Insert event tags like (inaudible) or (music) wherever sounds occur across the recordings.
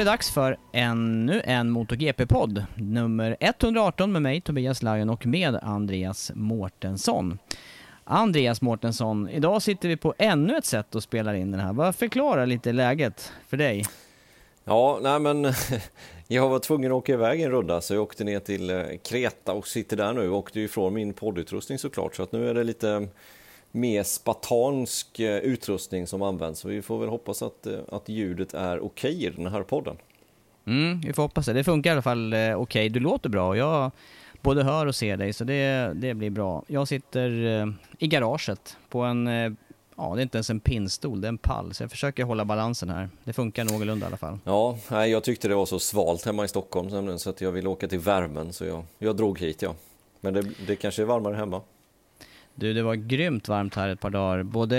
Är det dags för ännu en MotoGP-podd, nummer 118 med mig Tobias Lajon och med Andreas Mårtensson. Andreas Mårtensson, idag sitter vi på ännu ett sätt och spelar in den här. Vad förklarar lite läget för dig? Ja, nej men (laughs) jag var tvungen att åka iväg en runda så jag åkte ner till eh, Kreta och sitter där nu. Åkte ifrån min poddutrustning såklart så att nu är det lite mer spartansk eh, utrustning som används. Så vi får väl hoppas att, eh, att ljudet är okej okay i den här podden. Mm, vi får hoppas det. Det funkar i alla fall okej. Okay. Du låter bra och jag både hör och ser dig så det, det blir bra. Jag sitter i garaget på en, ja det är inte ens en pinnstol, det är en pall. Så jag försöker hålla balansen här. Det funkar någorlunda i alla fall. Ja, jag tyckte det var så svalt hemma i Stockholm så att jag ville åka till värmen så jag, jag drog hit ja. Men det, det kanske är varmare hemma. Du, det var grymt varmt här ett par dagar. Både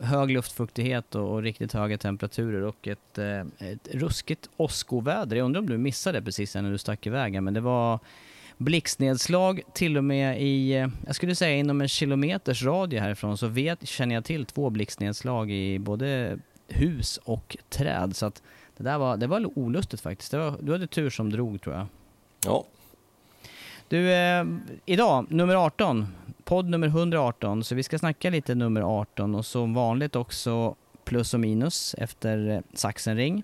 hög luftfuktighet och, och riktigt höga temperaturer och ett, eh, ett ruskigt åskoväder. Jag undrar om du missade det precis när du stack iväg men det var blixtnedslag till och med i, eh, jag skulle säga inom en kilometers radie härifrån så vet, känner jag till två blixtnedslag i både hus och träd. Så att det där var, det var olustigt faktiskt. Var, du hade tur som drog tror jag. Ja. Du, eh, idag, nummer 18, podd nummer 118, så vi ska snacka lite nummer 18 och som vanligt också plus och minus efter eh, Saxenring. Sachsenring.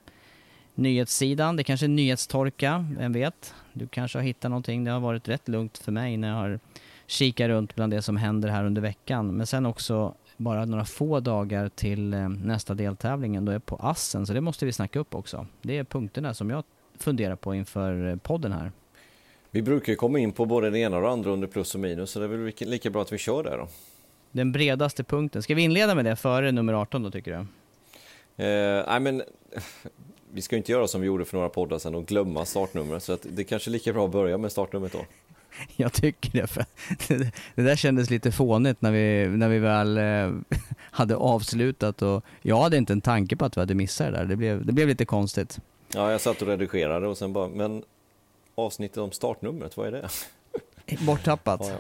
Nyhetssidan, det kanske är nyhetstorka, vem vet? Du kanske har hittat någonting, det har varit rätt lugnt för mig när jag har kikat runt bland det som händer här under veckan. Men sen också bara några få dagar till eh, nästa deltävling, då är på Assen, så det måste vi snacka upp också. Det är punkterna som jag funderar på inför eh, podden här. Vi brukar ju komma in på både det ena och det andra under plus och minus, så det är väl lika bra att vi kör där då. Den bredaste punkten. Ska vi inleda med det före nummer 18 då tycker du? Eh, nej men, (laughs) vi ska ju inte göra som vi gjorde för några poddar sedan och glömma startnumret, så att det är kanske är lika bra att börja med startnumret då. (laughs) Jag tycker det, för (laughs) det där kändes lite fånigt när vi, när vi väl eh, hade avslutat och jag hade inte en tanke på att vi hade missat det där. Det blev, det blev lite konstigt. Ja, jag satt och redigerade och sen bara, men avsnittet om startnumret, vad är det? (laughs) Borttappat. Ja, ja.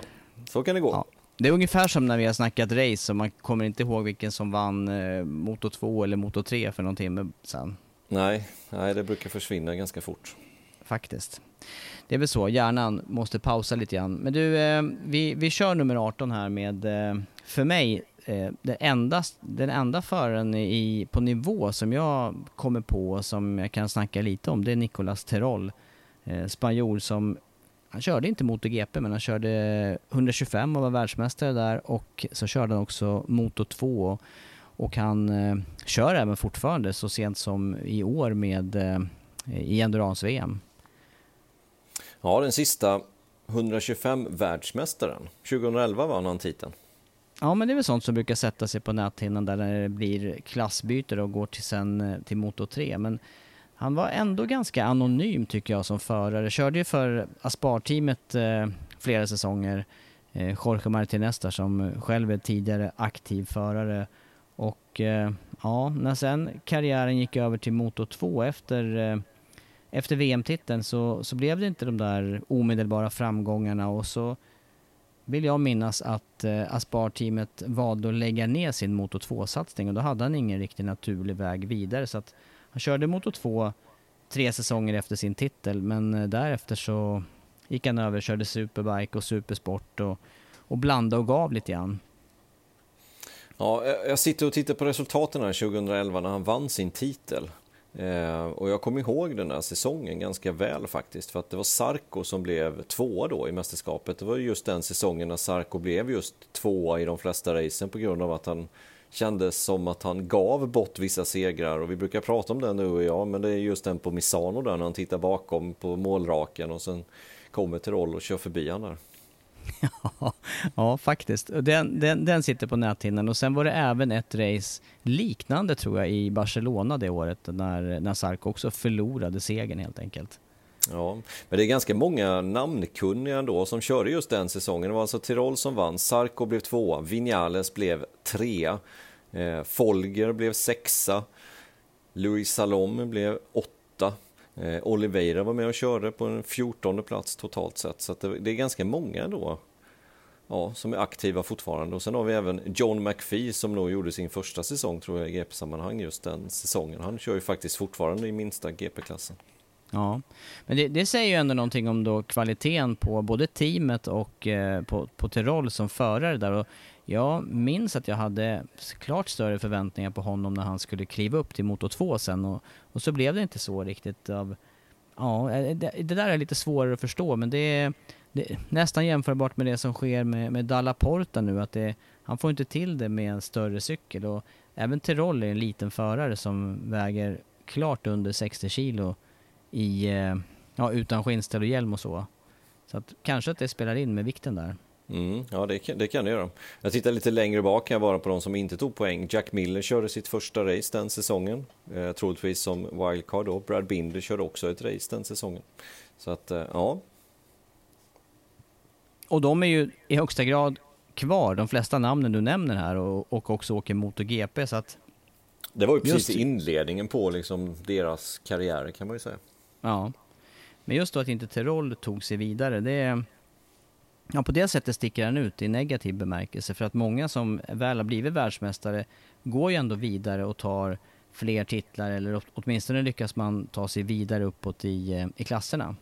Så kan det gå. Ja. Det är ungefär som när vi har snackat race och man kommer inte ihåg vilken som vann eh, Moto 2 eller Moto 3 för någon timme sedan. Nej, nej, det brukar försvinna ganska fort. Faktiskt. Det är väl så, hjärnan måste pausa lite grann. Men du, eh, vi, vi kör nummer 18 här med, eh, för mig, eh, den, enda, den enda föraren i, på nivå som jag kommer på som jag kan snacka lite om, det är Nicolas Terol eh, spanjor som han körde inte MotoGP men han körde 125 och var världsmästare där och så körde han också Moto 2 och han eh, kör även fortfarande så sent som i år med eh, i Endurance-VM. Ja, den sista 125 världsmästaren. 2011 vann han titeln. Ja, men det är väl sånt som brukar sätta sig på näthinnan där när det blir klassbyte och går till sen eh, till Moto 3. Men han var ändå ganska anonym tycker jag som förare. Körde ju för Aspar-teamet eh, flera säsonger. eh, Jorge Martinez där som själv är tidigare aktiv förare. Och eh, ja, när sen karriären gick över till Moto 2 efter, eh, efter VM-titeln så, så blev det inte de där omedelbara framgångarna och så vill jag minnas att eh, Aspar-teamet valde att lägga ner sin Moto 2-satsning och då hade han ingen riktigt naturlig väg vidare så att han körde Moto 2 tre säsonger efter sin titel men eh, därefter så gick han över, och körde superbike och supersport och, och blandade och gav lite grann. Ja, jag sitter och tittar på resultaten här 2011 när han vann sin titel. Eh, och jag kommer ihåg den här säsongen ganska väl faktiskt, för att det var Sarko som blev tvåa då i mästerskapet. Det var just den säsongen när Sarko blev just tvåa i de flesta racen på grund av att han kändes som att han gav bort vissa segrar och vi brukar prata om den nu och jag, men det är just den på Misano där när han tittar bakom på målraken och sen kommer till roll och kör förbi han där. Ja, (laughs) ja faktiskt. Den, den, den sitter på näthinnan. Och sen var det även ett race liknande tror jag i Barcelona det året när, när Sarko också förlorade segern helt enkelt. Ja, men det är ganska många namnkunniga ändå som körde just den säsongen. Det var alltså Tirol som vann, Sarko blev tvåa, Vinales blev trea, eh, Folger blev sexa, Louis Salom blev åtta, eh, Oliveira var med och körde på en fjortonde plats totalt sett. Så det, det, är ganska många då ja, som är aktiva fortfarande. Och sen har vi även John McPhee som nog gjorde sin första säsong tror jag i GP-sammanhang just den säsongen. Han kör ju faktiskt fortfarande i minsta GP-klassen. Ja, men det, det, säger ju ändå någonting om då kvaliteten på både teamet och eh, på, på Tirol som förare där. Och jag minns att jag hade klart större förväntningar på honom när han skulle kliva upp till Moto 2 sen. Och, och så blev det inte så riktigt av... Ja, eh, det, det där är lite svårare att förstå. Men det är, det är nästan jämförbart med det som sker med, med Dalla Porta nu att det, han får inte till det med en större cykel. Och även Tirol är en liten förare som väger klart under 60 kilo i, eh, ja, utan skinnställ och hjälm och så. Så att kanske att det spelar in med vikten där. Mm, ja, det kan, det kan det göra. Jag tittar lite längre bak här bara på de som inte tog poäng. Jack Miller körde sitt första race den säsongen, eh, troligtvis som wildcard då. Brad Binder körde också ett race den säsongen. Så att, eh, ja. Och de är ju i högsta grad kvar, de flesta namnen du nämner här och, och också åker MotoGP så att... Det var ju precis just... inledningen på liksom deras karriärer kan man ju säga. Ja. Men just då att inte Terol tog sig vidare, det... Ja, på det sättet sticker han ut i negativ bemärkelse. För att många som väl har blivit världsmästare går ju ändå vidare och tar fler titlar eller åtminstone lyckas man ta sig vidare uppåt i, eh, i klasserna.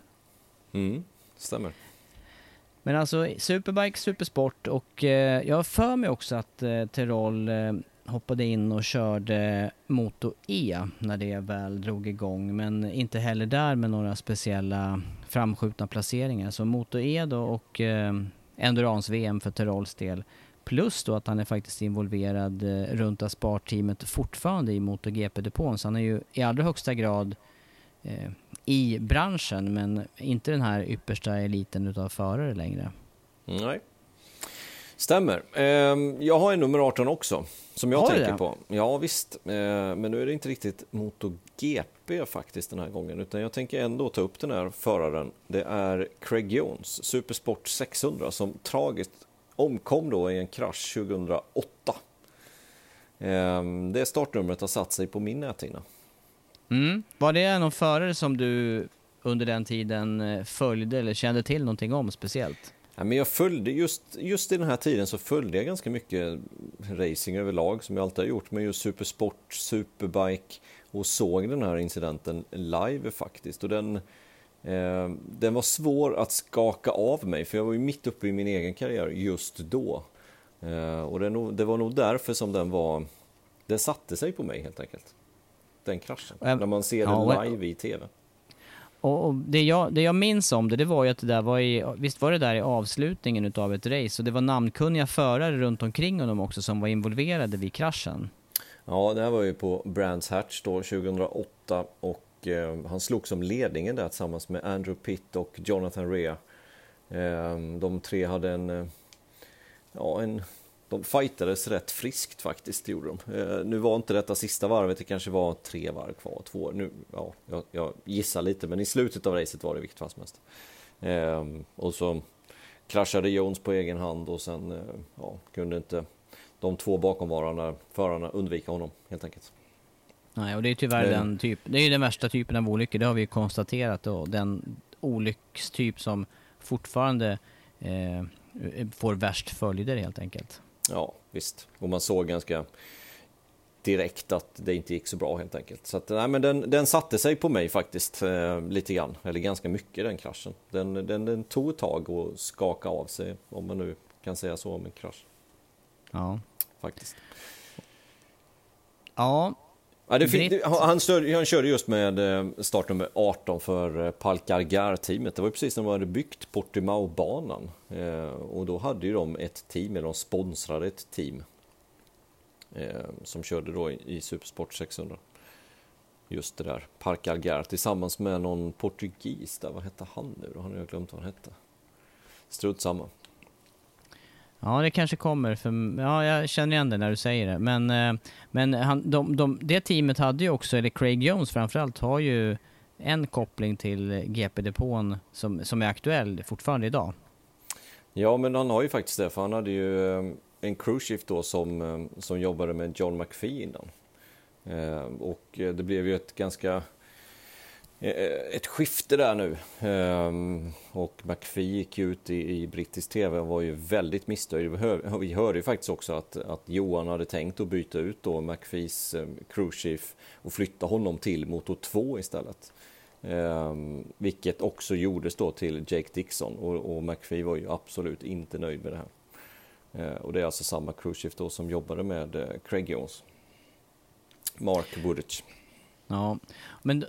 Mm, stämmer. Men alltså Superbike, Supersport och eh, jag har för mig också att eh, Terol eh, hoppade in och körde Moto E när det väl drog igång men inte heller där med några speciella framskjutna placeringar. Så Moto E då och eh, Endurance-VM för Tirols del. Plus då att han är faktiskt involverad eh, runt Aspar-teamet fortfarande i MotoGP-depån. Så han är ju i allra högsta grad eh, i branschen men inte den här yppersta eliten utav förare längre. Nej, Stämmer. Ehm, jag har en nummer 18 också, som jag har tänker det? på. Ja visst, ehm, men nu är det inte riktigt MotoGP faktiskt den här gången, utan jag tänker ändå ta upp den här föraren. Det är Craig Jones, Supersport 600, som tragiskt omkom då i en krasch 2008. Ehm, det startnumret har satt sig på min näthinna. Mm. Var det någon förare som du under den tiden eh, följde eller kände till någonting om speciellt? Ja, men jag följde just, just i den här tiden så följde jag ganska mycket racing överlag som jag alltid har gjort. Men just supersport, superbike och såg den här incidenten live faktiskt. Och den, eh, den var svår att skaka av mig för jag var ju mitt uppe i min egen karriär just då. Eh, och det, nog, det var nog därför som den var, den satte sig på mig helt enkelt. Den kraschen, när man ser den live i tv. Och, och det, jag, det jag minns om det, det var ju att det där var i, visst var det där i avslutningen utav ett race och det var namnkunniga förare runt omkring honom också som var involverade vid kraschen. Ja, det här var ju på Brands Hatch då 2008 och eh, han slog som ledningen där tillsammans med Andrew Pitt och Jonathan Rea. Eh, de tre hade en, eh, ja, en de fightades rätt friskt faktiskt, gjorde de. Eh, nu var inte detta sista varvet, det kanske var tre varv kvar, två, nu, ja, jag, jag gissar lite, men i slutet av racet var det vilket fast mest. Eh, och så kraschade Jones på egen hand och sen eh, ja, kunde inte de två bakomvarande förarna undvika honom helt enkelt. Nej, och det är tyvärr det... den typ, det är den värsta typen av olyckor, det har vi konstaterat då. Den olyckstyp som fortfarande eh, får värst följder helt enkelt. Ja, visst. Och man såg ganska direkt att det inte gick så bra helt enkelt. Så att, nej, men den, den satte sig på mig faktiskt eh, lite grann, eller ganska mycket den kraschen. Den, den, den tog ett tag och skaka av sig, om man nu kan säga så om en krasch. Ja. Faktiskt. Ja. Ja det, han, stör, han körde just med eh, startnummer 18 för eh, Palkargar-teamet. Det var precis när de hade byggt Portimao-banan. Eh, och då hade ju de ett team, eller de sponsrade ett team som körde då i Supersport 600. Just det där, Park Algar tillsammans med någon portugis där, vad hette han nu då? Har jag glömt vad han hette. Strunt samma. Ja, det kanske kommer. För, ja, jag känner igen det när du säger det. Men, eh, men han, de, de, det teamet hade ju också, eller Craig Jones framförallt, har ju en koppling till GP-depån som, som är aktuell fortfarande idag. Ja, men han har ju faktiskt det, för han hade ju eh, en crewshift då som, eh, som jobbade med John McPhee innan. Och det blev ju ett ganska Eh, ett skifte där nu. Ehm, och McPhee gick ut i, i brittisk tv och var ju väldigt missnöjd. Vi hörde ju faktiskt också att, att Johan hade tänkt att byta ut då McPhees ehm, crewchief och flytta honom till motor 2 istället. Ehm, vilket också gjordes då till Jake Dixon och, och McPhee var ju absolut inte nöjd med det här. Eh, och det är alltså samma crewchief då som jobbade med eh, Craig Jones. Mark Woodich. Ja, men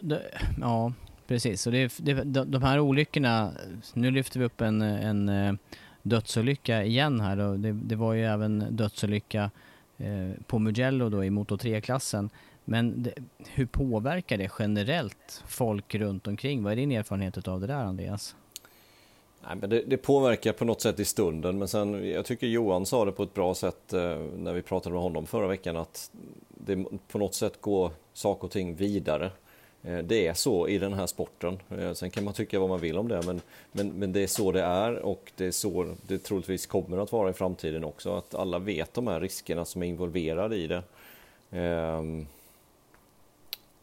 ja, precis. Så det, det, de här olyckorna, nu lyfter vi upp en, en eh, dödsolycka igen här då. Det, det var ju även dödsolycka eh, på Mugello då i Moto 3-klassen. Men det, hur påverkar det generellt folk runt omkring? Vad är din erfarenhet av det där Andreas? Nej, men det, det, påverkar på något sätt i stunden, men sen, jag tycker Johan sa det på ett bra sätt eh, när vi pratade med honom förra veckan, att det på något sätt går saker och ting vidare. Eh, det är så i den här sporten. Eh, sen kan man tycka vad man vill om det, men, men, men det är så det är och det är så det troligtvis kommer att vara i framtiden också. Att alla vet de här riskerna som är involverade i det. Eh,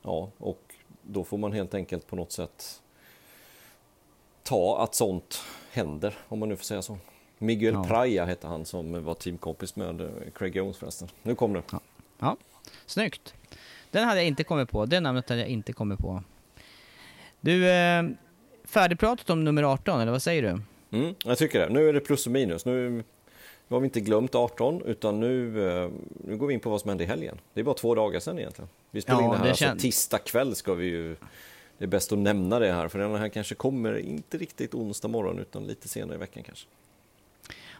ja, och då får man helt enkelt på något sätt ta att sånt händer, om man nu får säga så. Miguel ja. Praia hette han som var teamkompis med eh, Craig Jones förresten. Nu kom det. Ja. ja, snyggt. Den hade jag inte kommit på. Det namnet hade jag inte kommit på. Du, eh, färdigpratat om nummer 18, eller vad säger du? Mm, jag tycker det. Nu är det plus och minus. Nu, nu har vi inte glömt 18, utan nu, eh, nu går vi in på vad som hände i helgen. Det är bara två dagar sedan egentligen. Vi spelar ja, in det här, det alltså, tisdag kväll ska vi ju det är bäst att nämna det här, för den här kanske kommer inte riktigt onsdag morgon utan lite senare i veckan kanske.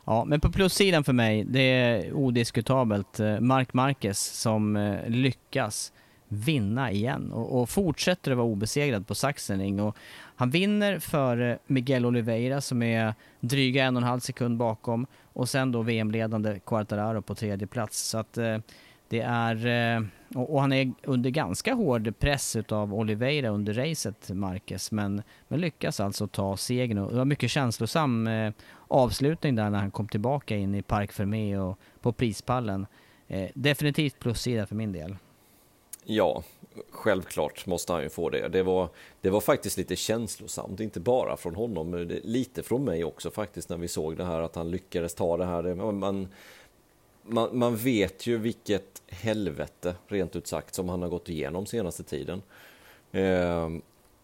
Ja, men på plussidan för mig, det är odiskutabelt eh, Mark Marquez som eh, lyckas vinna igen och, och fortsätter att vara obesegrad på Sachsenring. Och han vinner för Miguel Oliveira som är dryga en och en halv sekund bakom och sen då VM-ledande Quartararo på tredje plats. Så att eh, det är, eh, och han är under ganska hård press av Oliveira under racet, Marquez, men, men lyckas alltså ta segern. Och det var mycket känslosam eh, avslutning där när han kom tillbaka in i Park Fermé och på prispallen. Eh, definitivt plussida för min del. Ja, självklart måste han ju få det. Det var, det var faktiskt lite känslosamt, inte bara från honom, men lite från mig också faktiskt när vi såg det här att han lyckades ta det här. Man, man, man, vet ju vilket helvete, rent ut sagt, som han har gått igenom senaste tiden. Eh,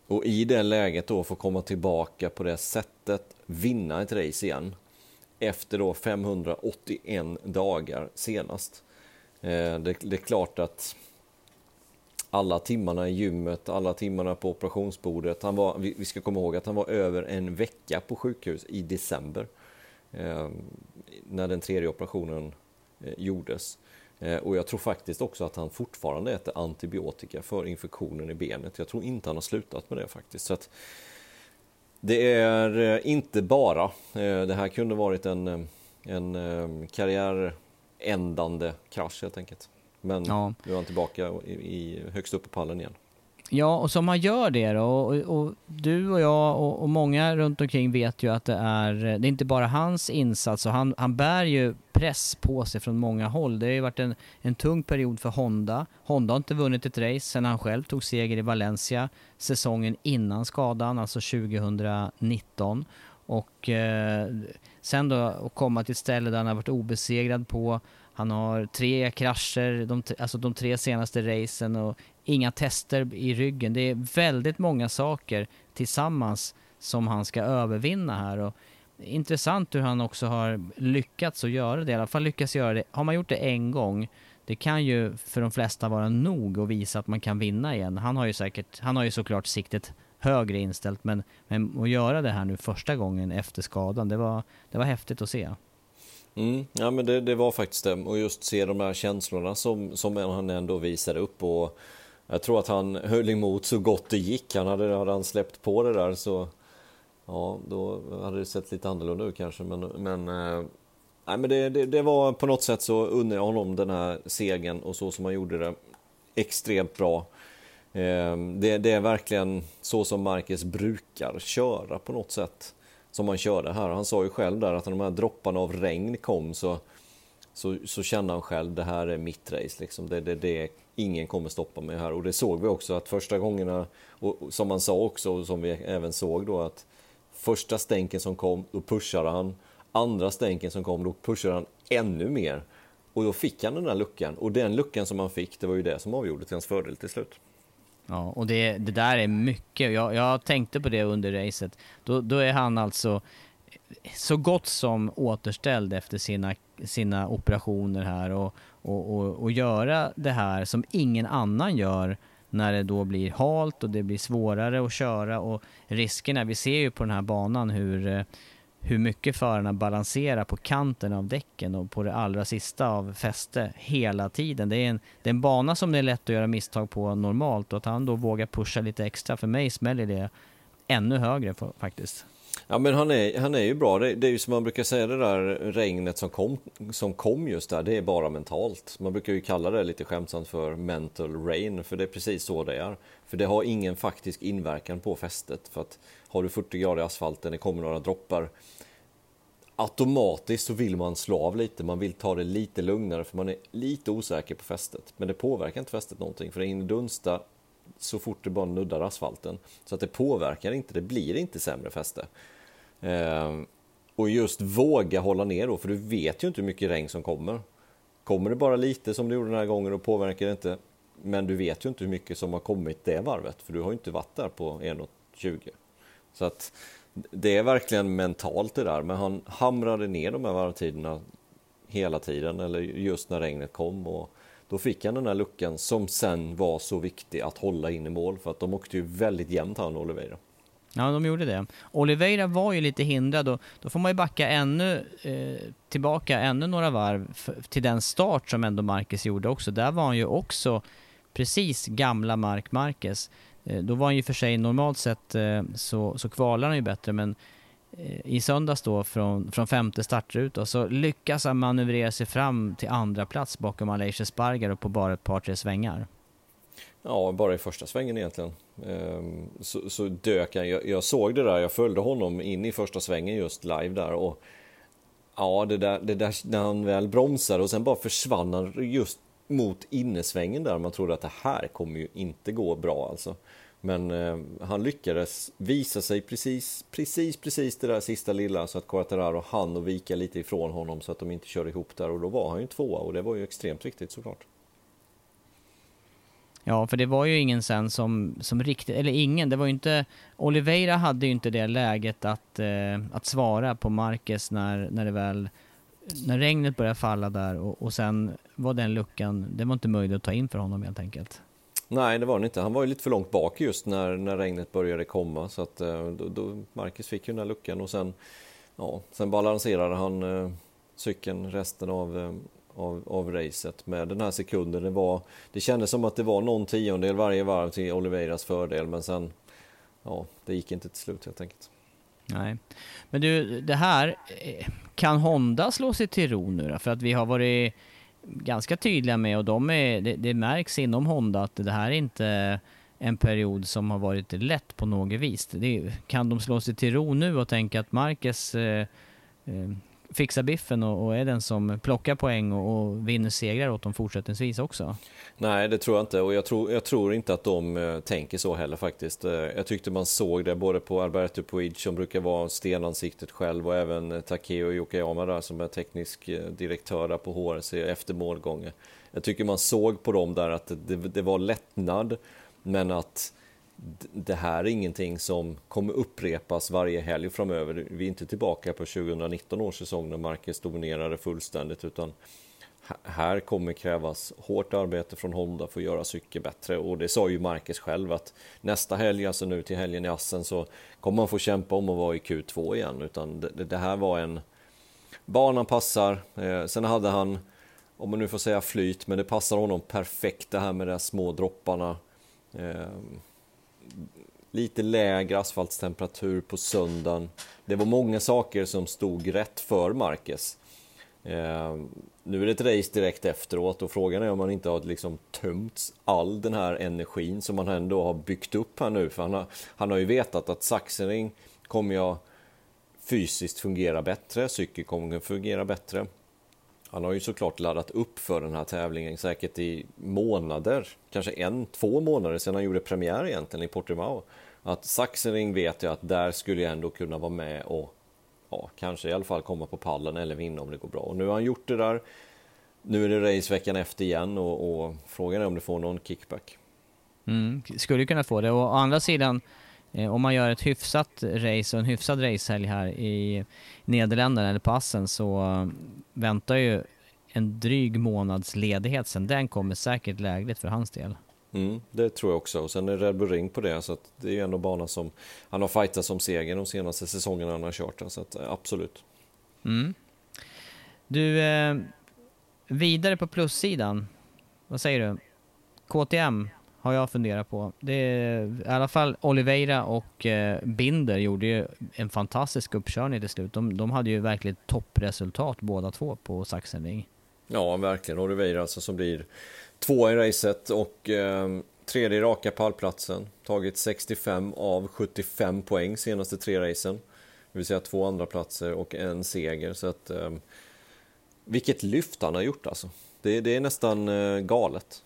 och i det läget då få komma tillbaka på det sättet, vinna ett race igen. Efter då 581 dagar senast. Eh, det, det, är klart att alla timmarna i gymmet, alla timmarna på operationsbordet. Han var, vi, vi ska komma ihåg att han var över en vecka på sjukhus i december. Eh, när den tredje operationen gjordes. Eh, och jag tror faktiskt också att han fortfarande äter antibiotika för infektionen i benet. Jag tror inte han har slutat med det faktiskt. Så det är eh, inte bara, det här kunde varit en, en karriärändande krasch helt enkelt. Men ja. nu är han tillbaka i, i, högst upp på pallen igen. Ja, och som man gör det då, och, och du och jag och, och, många runt omkring vet ju att det är, eh, det är inte bara hans insats och han, han bär ju press på sig från många håll. Det har ju varit en, en tung period för Honda. Honda har inte vunnit ett race sedan han själv tog seger i Valencia säsongen innan skadan, alltså 2019. Och eh, sen då att komma till ett ställe där han har varit obesegrad på han har tre krascher, de, alltså de tre senaste racen och inga tester i ryggen. Det är väldigt många saker tillsammans som han ska övervinna här. Och intressant hur han också har lyckats att göra det, i alla fall lyckats göra det. Har man gjort det en gång, det kan ju för de flesta vara nog att visa att man kan vinna igen. Han har ju säkert, han har ju såklart siktet högre inställt, men, men att göra det här nu första gången efter skadan, det var, det var häftigt att se. Mm, ja men det, det, var faktiskt det och just se de här känslorna som, som han ändå visade upp och jag tror att han höll emot så gott det gick. Han hade, hade han släppt på det där så ja, då hade det sett lite annorlunda ut kanske. Men, men, äh, nej, men det, det, det, var på något sätt så unnar jag honom den här segern och så som han gjorde det extremt bra. Eh, det, det, är verkligen så som Marcus brukar köra på något sätt. Som han körde här. Han sa ju själv där att när de här dropparna av regn kom så, så, så kände han själv det här är mitt race. Liksom. Det, det, det ingen kommer stoppa mig här. Och det såg vi också att första gångerna, och som han sa också, och som vi även såg då, att första stänken som kom, då pushade han. Andra stänken som kom, då pushade han ännu mer. Och då fick han den där luckan. Och den luckan som han fick, det var ju det som avgjorde till hans fördel till slut. Ja, och det, det där är mycket. Jag, jag tänkte på det under racet. Då, då är han alltså så gott som återställd efter sina, sina operationer här och, och, och, och göra det här som ingen annan gör när det då blir halt och det blir svårare att köra och riskerna, vi ser ju på den här banan hur, eh, hur mycket förarna balanserar på kanten av däcken och på det allra sista av fäste hela tiden. Det är, en, det är en bana som det är lätt att göra misstag på normalt och att han då vågar pusha lite extra, för mig smäller det ännu högre faktiskt. Ja men han är, han är ju bra, det, det, är ju som man brukar säga det där regnet som kom, som kom just där, det är bara mentalt. Man brukar ju kalla det lite skämtsamt för mental rain, för det är precis så det är. För det har ingen faktisk inverkan på fästet, för att har du 40 grader i asfalten, det kommer några droppar, automatiskt så vill man slå av lite, man vill ta det lite lugnare för man är lite osäker på fästet. Men det påverkar inte fästet någonting för det hinner dunsta så fort det bara nuddar asfalten. Så att det påverkar inte, det blir inte sämre fäste. Eh, och just våga hålla ner då, för du vet ju inte hur mycket regn som kommer. Kommer det bara lite som det gjorde den här gången och påverkar det inte, men du vet ju inte hur mycket som har kommit det varvet, för du har ju inte varit där på 1,20. Så att det är verkligen mentalt det där, men han hamrade ner de här varvtiderna hela tiden, eller just när regnet kom. Och då fick han den här luckan som sen var så viktig att hålla in i mål, för att de åkte ju väldigt jämnt han och Oliveira. Ja, de gjorde det. Oliveira var ju lite hindrad och då får man ju backa ännu eh, tillbaka ännu några varv till den start som ändå Marquez gjorde också. Där var han ju också precis gamla Mark Marquez. Eh, då var han ju för sig normalt sett eh, så, så kvalar han ju bättre men Eh, i söndags då från, från femte startruta så lyckas han manövrera sig fram till andra plats bakom Aleix Spargar och på bara ett par tre svängar. Ja, bara i första svängen egentligen. Ehm, så, så dök han. Jag, jag, såg det där, jag följde honom in i första svängen just live där. Och ja, det där, det där när han väl bromsade och sen bara försvann han just mot innesvängen där. Man trodde att det här kommer ju inte gå bra alltså. Men eh, han lyckades visa sig precis, precis, precis det där sista lilla så att Quartararo hann och vika lite ifrån honom så att de inte körde ihop där och då var han ju tvåa och det var ju extremt viktigt såklart. Ja, för det var ju ingen sen som, som riktigt, eller ingen, det var ju inte, Oliveira hade ju inte det läget att, eh, att svara på Marquez när, när det väl, när regnet började falla där och, och sen var den luckan, det var inte möjligt att ta in för honom helt enkelt. Nej, det var han inte. Han var ju lite för långt bak just när, när regnet började komma så att eh, då, då Marcus fick ju den här luckan och sen, ja, sen balanserade han eh, cykeln resten av, eh, av, av racet med den här sekunden. Det, var, det kändes som att det var någon tiondel varje varv till Oliveiras fördel men sen, ja, det gick inte till slut helt enkelt. Nej. Men du, det här, eh, kan Honda slå sig till ro nu då? För att vi har varit ganska tydliga med och de är, det, det märks inom Honda att det här är inte en period som har varit lätt på något vis. Det, kan de slå sig till ro nu och tänka att Marcus eh, eh, fixar biffen och, och, är den som plockar poäng och, och vinner segrar åt dem fortsättningsvis också? Nej, det tror jag inte och jag tror, jag tror inte att de eh, tänker så heller faktiskt. Eh, jag tyckte man såg det både på Alberto Puig som brukar vara stenansiktet själv och även eh, Takeo Yokoyama där som är teknisk eh, direktör där på HRC efter målgången. Jag tycker man såg på dem där att det, det var lättnad men att det här är ingenting som kommer upprepas varje helg framöver. Vi är inte tillbaka på 2019 års säsong när Marcus dominerade fullständigt utan här kommer krävas hårt arbete från Honda för att göra cykeln bättre och det sa ju Marcus själv att nästa helg, alltså nu till helgen i Assen så kommer man få kämpa om att vara i Q2 igen utan det, det här var en banan passar. Eh, sen hade han, om man nu får säga flyt, men det passar honom perfekt det här med de små dropparna. Eh, lite lägre asfaltstemperatur på söndagen. Det var många saker som stod rätt för Marquez. Eh, nu är det ett race direkt efteråt och frågan är om han inte har liksom tömt all den här energin som han ändå har byggt upp här nu. För han har, han har ju vetat att saxenring kommer jag fysiskt fungera bättre, cykel kommer fungera bättre. Han har ju såklart laddat upp för den här tävlingen säkert i månader, kanske en, två månader sedan han gjorde premiär egentligen i Portimao. Att Saxenring vet jag att där skulle jag ändå kunna vara med och ja, kanske i alla fall komma på pallen eller vinna om det går bra. Och nu har han gjort det där. Nu är det raceveckan efter igen och, och frågan är om det får någon kickback. Mm, skulle kunna få det. Och å andra sidan, eh, om man gör ett hyfsat race och en hyfsad racehelg här i Nederländerna eller på Assen så eh, väntar ju en dryg månads ledighet sen. Den kommer säkert lägligt för hans del. Mm, det tror jag också. Och sen är Red Bull Ring på det, så det är ju ändå banan som han har fightat som seger de senaste säsongerna han har kört. Så att, eh, absolut. Mm. Du, eh, vidare på plussidan. Vad säger du? KTM har jag funderat på. Det är, I alla fall Oliveira och eh, Binder gjorde ju en fantastisk uppkörning till slut. De, de hade ju verkligen toppresultat båda två på Sachsenring. Ja, verkligen. Oliveira alltså som blir tvåa i racet och eh, tredje raka pallplatsen. Tagit 65 av 75 poäng senaste tre racen. Det vill säga två andra platser och en seger. Så att, eh, vilket lyft han har gjort alltså. Det, det är nästan eh, galet.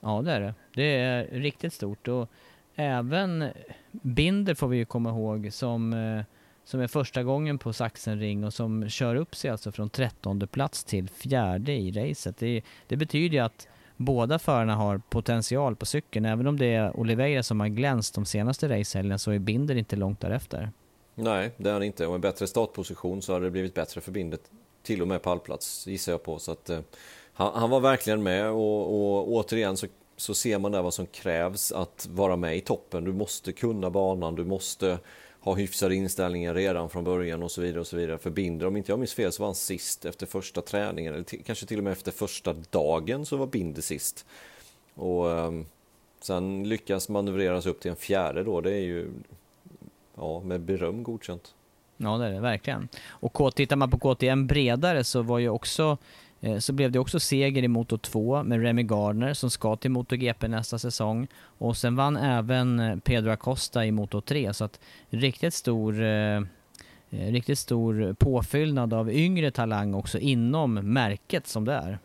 Ja, det är det. Det är riktigt stort och även Binder får vi ju komma ihåg som, eh, som är första gången på Sachsenring och som kör upp sig alltså från trettonde plats till fjärde i racet. Det, det betyder ju att båda förarna har potential på cykeln. Även om det är Oliveira som har glänst de senaste racehelgerna så är Binder inte långt därefter. Nej, det är han inte. Och en bättre startposition så hade det blivit bättre för Binder. Till och med pallplats gissar jag på. Så att, eh, han, han, var verkligen med och, och återigen så, så ser man där vad som krävs att vara med i toppen. Du måste kunna banan, du måste ha hyfsade inställningar redan från början och så vidare och så vidare. För Binder, om inte jag minns fel, så var han sist efter första träningen eller kanske till och med efter första dagen så var Binder sist. Och um, sen lyckas manövreras upp till en fjärde då, det är ju ja, med beröm godkänt. Ja, det är det verkligen. Och tittar man på KTM bredare så var ju också Eh, så blev det också seger i Moto 2 med Remy Gardner som ska till MotoGP nästa säsong. Och sen vann även eh, Pedro Acosta i Moto 3 så att riktigt stor eh, eh, riktigt stor påfyllnad av yngre talang också inom märket som det är.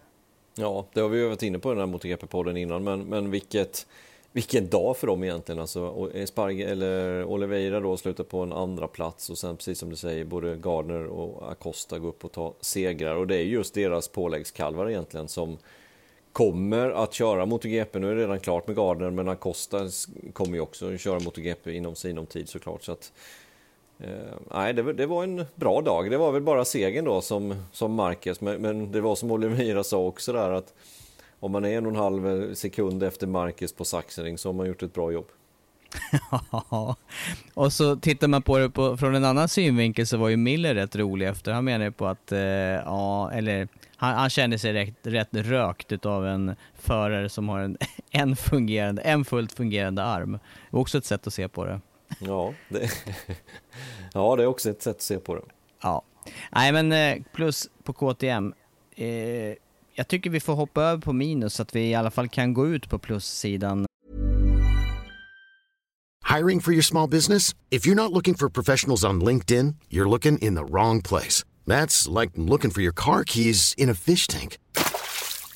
Ja, det har vi ju varit inne på i den här MotoGP-podden innan, men, men vilket vilken dag för dem egentligen. Alltså, Sparg, eller Oliveira då slutar på en andra plats och sen precis som du säger både Gardner och Acosta går upp och tar segrar och det är just deras påläggskalvar egentligen som kommer att köra MotoGP. Nu är det redan klart med Gardner men Acosta kommer ju också köra MotoGP inom sinom tid såklart. Så att, eh, nej, det, det, var en bra dag. Det var väl bara segern då som, som Marquez men, men det var som Oliveira sa också där att om man är en och en halv sekund efter Marcus på Sachsenring så har man gjort ett bra jobb. Ja, (laughs) och så tittar man på det på, från en annan synvinkel så var ju Miller rätt rolig efter. Han menar ju på att, eh, ja, eller han, han kände sig rätt, rätt rökt utav en förare som har en, (laughs) en, fungerande, en fullt fungerande arm. Också ett sätt att se på det. Ja, det, (laughs) ja, det är också ett sätt att se på det. Ja, nej men eh, plus på KTM. Eh, jag tycker vi får hoppa över på minus så att vi i alla fall kan gå ut på plussidan. Hiring for your small business? If you're not looking for professionals on LinkedIn, you're looking in the wrong place. That's like looking for your car keys in a fish tank.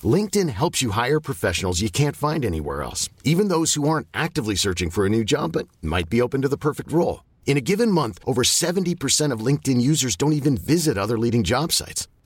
LinkedIn helps you hire professionals you can't find anywhere else, even those who aren't actively searching for a new job but might be open to the perfect role. In a given month, over 70% of LinkedIn users don't even visit other leading job sites.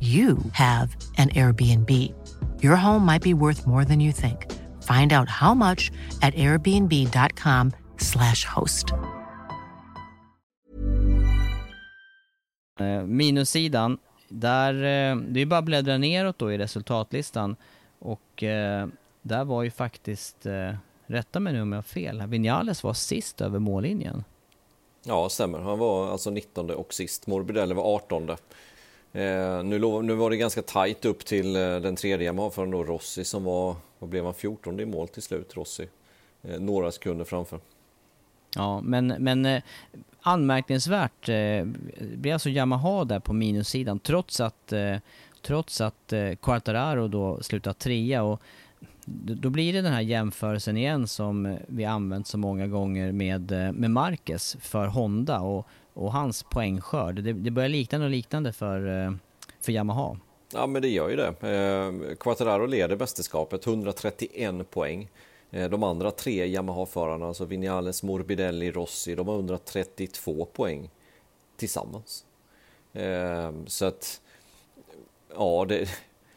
you have an Airbnb. Your home might be worth more than you think. Find out how much at airbnb.com slash host. Eh, Minussidan, där, eh, det är bara att bläddra neråt då i resultatlistan och eh, där var ju faktiskt, rätta mig nu om jag har fel, Vinales var sist över mållinjen. Ja, stämmer. Han var alltså 19 och sist. Morbidelli var 18. Eh, nu, lov, nu var det ganska tajt upp till eh, den tredje Yamaha-föraren då, Rossi, som var, vad blev han, 14 i mål till slut, Rossi. Eh, några sekunder framför. Ja, men, men eh, anmärkningsvärt eh, blir alltså Yamaha där på minussidan trots att, eh, trots att eh, Quartararo då slutar trea och då blir det den här jämförelsen igen som vi använt så många gånger med, eh, med Marquez för Honda och, och hans poängskörd. Det, det börjar likna något liknande för, eh, för Yamaha. Ja, men det gör ju det. Eh, Quattararo leder mästerskapet, 131 poäng. Eh, de andra tre Yamaha-förarna, alltså Vinales, Morbidelli, Rossi, de har 132 poäng tillsammans. Eh, så att, ja, det,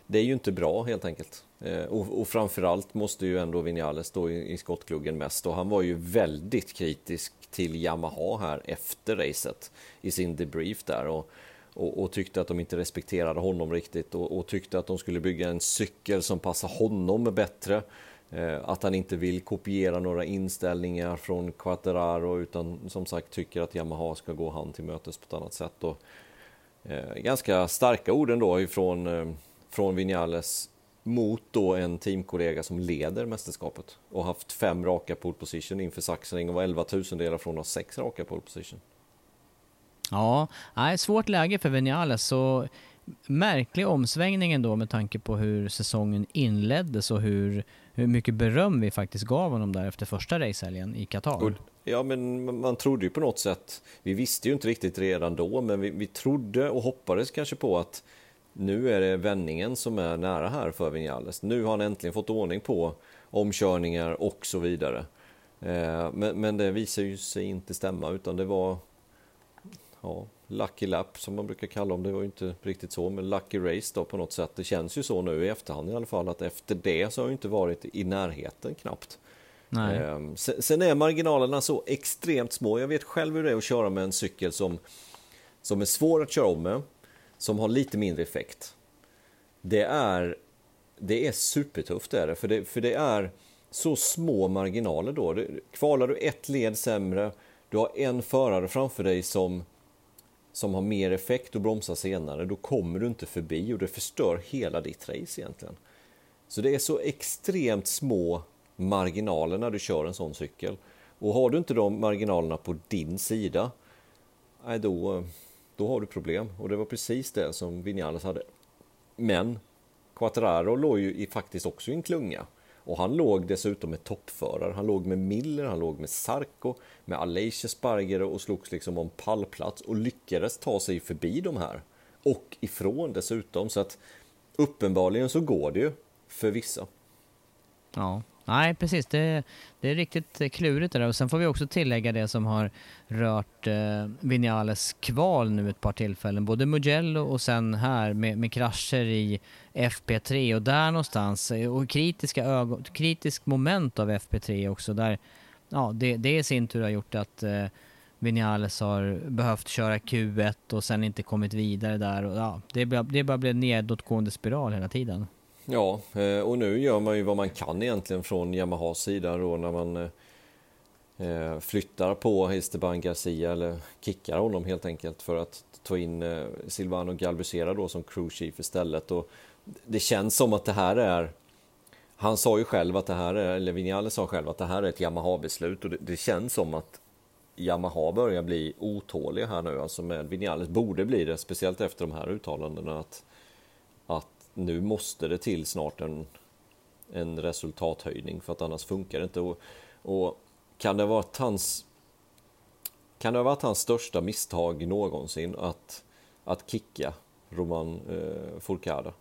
det är ju inte bra helt enkelt. Eh, och, och framförallt måste ju ändå Vinales stå i, i skottgluggen mest och han var ju väldigt kritisk till Yamaha här efter racet i sin debrief där och, och, och tyckte att de inte respekterade honom riktigt och, och, tyckte att de skulle bygga en cykel som passar honom bättre. Eh, att han inte vill kopiera några inställningar från Quattararo utan som sagt tycker att Yamaha ska gå han till mötes på ett annat sätt. Och, eh, ganska starka ord ändå ifrån eh, från Vinales mot då en teamkollega som leder mästerskapet och haft fem raka pole position inför Sachsenring och var 11 tusendelar från att ha sex raka pole position. Ja, nej, svårt läge för Vinales. Så märklig omsvängning ändå med tanke på hur säsongen inleddes och hur, hur mycket beröm vi faktiskt gav honom där efter första racehelgen i Qatar. Ja, men man trodde ju på något sätt, vi visste ju inte riktigt redan då, men vi, vi trodde och hoppades kanske på att nu är det vändningen som är nära här för Vinales. Nu har han äntligen fått ordning på omkörningar och så vidare. Eh, men, men det visar ju sig inte stämma utan det var ja, lucky lap som man brukar kalla dem. Det var ju inte riktigt så, men lucky race då på något sätt. Det känns ju så nu i efterhand i alla fall att efter det så har ju inte varit i närheten knappt. Ehm, sen är marginalerna så extremt små. Jag vet själv hur det är att köra med en cykel som, som är svår att köra om med som har lite mindre effekt. Det är, det är supertufft är det, för, det, för det är så små marginaler då. Kvalar du ett led sämre, du har en förare framför dig som, som har mer effekt och bromsar senare, då kommer du inte förbi och det förstör hela ditt race egentligen. Så det är så extremt små marginaler när du kör en sån cykel. Och har du inte de marginalerna på din sida, nej då, eh, då har du problem. Och det var precis det som Vinales hade. Men Quattraro låg ju i, faktiskt också i en klunga. Och han låg dessutom med toppförare. Han låg med Miller, han låg med Sarko, med Aleix Sparger och slogs liksom om pallplats och lyckades ta sig förbi de här och ifrån dessutom. Så att uppenbarligen så går det ju för vissa. Ja, nej precis. Det, det är riktigt klurigt det där. Och sen får vi också tillägga det som har rört eh, Vinales kval nu ett par tillfällen. Både Mugello och sen här med, med krascher i FP3 och där någonstans. Eh, och kritiska ögon, kritisk moment av FP3 också där ja, det, det i sin tur har gjort att eh, Vinales har behövt köra Q1 och sen inte kommit vidare där. Och, ja, det, det bara en nedåtgående spiral hela tiden. Ja, eh, och nu gör man ju vad man kan egentligen från Yamahas sida då när man eh, eh, flyttar på Esteban Garcia eller kickar honom helt enkelt för att ta in Silvano Galbusera då som crew chief istället. Och det känns som att det här är han sa ju själv att det här är, eller Vinales sa själv att det här är ett Yamaha-beslut och det, det, känns som att Yamaha börjar bli otåliga här nu, alltså med Vinales borde bli det, speciellt efter de här uttalandena att, att nu måste det till snart en, en resultathöjning för att annars funkar det inte. Och, och kan det ha varit hans kan det ha varit hans största misstag någonsin att, att kicka Roman eh, Fourcade?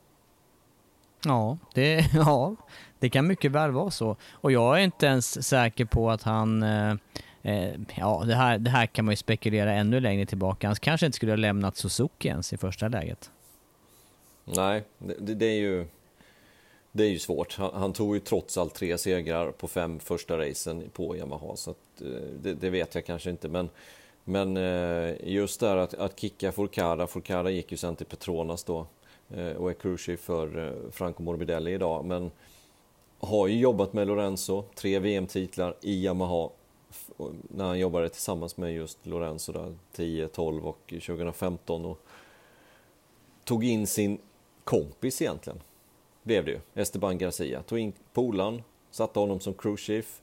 Ja det, (laughs) ja, det kan mycket väl vara så. Och jag är inte ens säker på att han eh, eh, ja, det här, det här kan man ju spekulera ännu längre tillbaka. Han kanske inte skulle ha lämnat Suzuki ens i första läget. Nej, det, det är ju det är ju svårt. Han, han, tog ju trots allt tre segrar på fem första racen på Yamaha, så att, eh, det, det, vet jag kanske inte. Men, men eh, just där att, att kicka Forcada, Forcada gick ju sen till Petronas då eh, och är crucial för Franco Morbidelli idag. Men har ju jobbat med Lorenzo, tre VM-titlar i Yamaha när han jobbade tillsammans med just Lorenzo där 10, 12 och 2015 och tog in sin kompis egentligen. Blev det ju. Esteban Garcia. Tog in polaren, satte honom som crewchief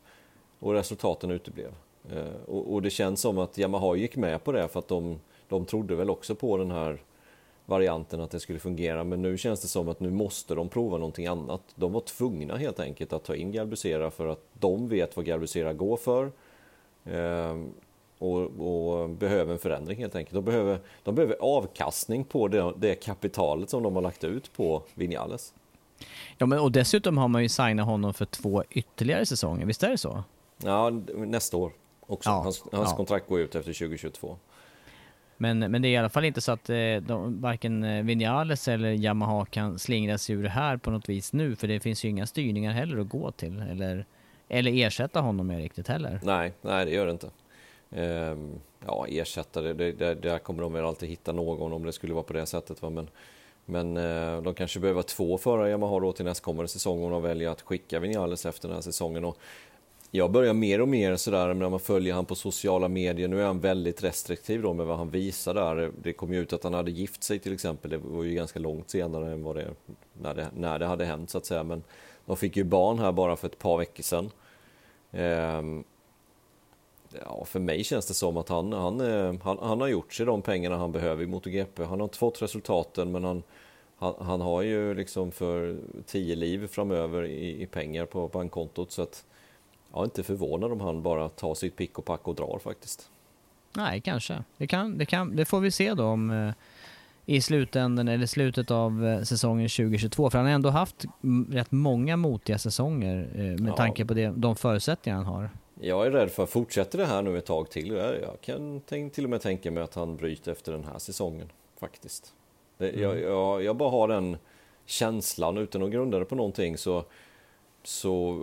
och resultaten uteblev. Eh, och, och, det känns som att Yamaha gick med på det för att de, de trodde väl också på den här varianten att det skulle fungera. Men nu känns det som att nu måste de prova någonting annat. De var tvungna helt enkelt att ta in Galbusera för att de vet vad Galbusera går för. Eh, Behöver en förändring helt enkelt. De behöver, de behöver avkastning på det, det kapitalet som de har lagt ut på Vinales. Ja, men och dessutom har man ju signat honom för två ytterligare säsonger, visst är det så? Ja, nästa år också. Ja, hans, hans ja. kontrakt går ut efter 2022. Men, men det är i alla fall inte så att eh, de, varken eh, Vinales eller Yamaha kan slingra sig ur det här på något vis nu, för det finns ju inga styrningar heller att gå till, eller, eller ersätta honom med riktigt heller. Nej, nej det gör det inte. Ehm, ja, ersättare, det, det, där kommer de väl alltid hitta någon om det skulle vara på det sättet. Va? Men, men eh, de kanske behöver två förare Yamaha då till nästkommande säsong om de väljer att skicka Vinales efter den här säsongen. Och jag börjar mer och mer sådär när man följer han på sociala medier. Nu är han väldigt restriktiv då med vad han visar där. Det kom ju ut att han hade gift sig till exempel. Det var ju ganska långt senare än vad det, när det, när det hade hänt så att säga. Men de fick ju barn här bara för ett par veckor sedan. Eh, ja, för mig känns det som att han, han, eh, han, han har gjort sig de pengarna han behöver i MotoGP. Han har inte fått resultaten men han, han, han har ju liksom för tio liv framöver i, i pengar på bankkontot. Så att jag är inte förvånad om han bara tar sitt pick och pack och drar faktiskt. Nej, kanske. Det, kan, det, kan, det får vi se då om eh, i slutändan eller slutet av eh, säsongen 2022. För han har ändå haft rätt många motiga säsonger med ja. tanke på det, de förutsättningar han har. Jag är rädd för att fortsätter det här nu ett tag till. Jag kan till och med tänka mig att han bryter efter den här säsongen faktiskt. Det, mm. jag, jag, jag, bara har den känslan utan att grunda det på någonting så, så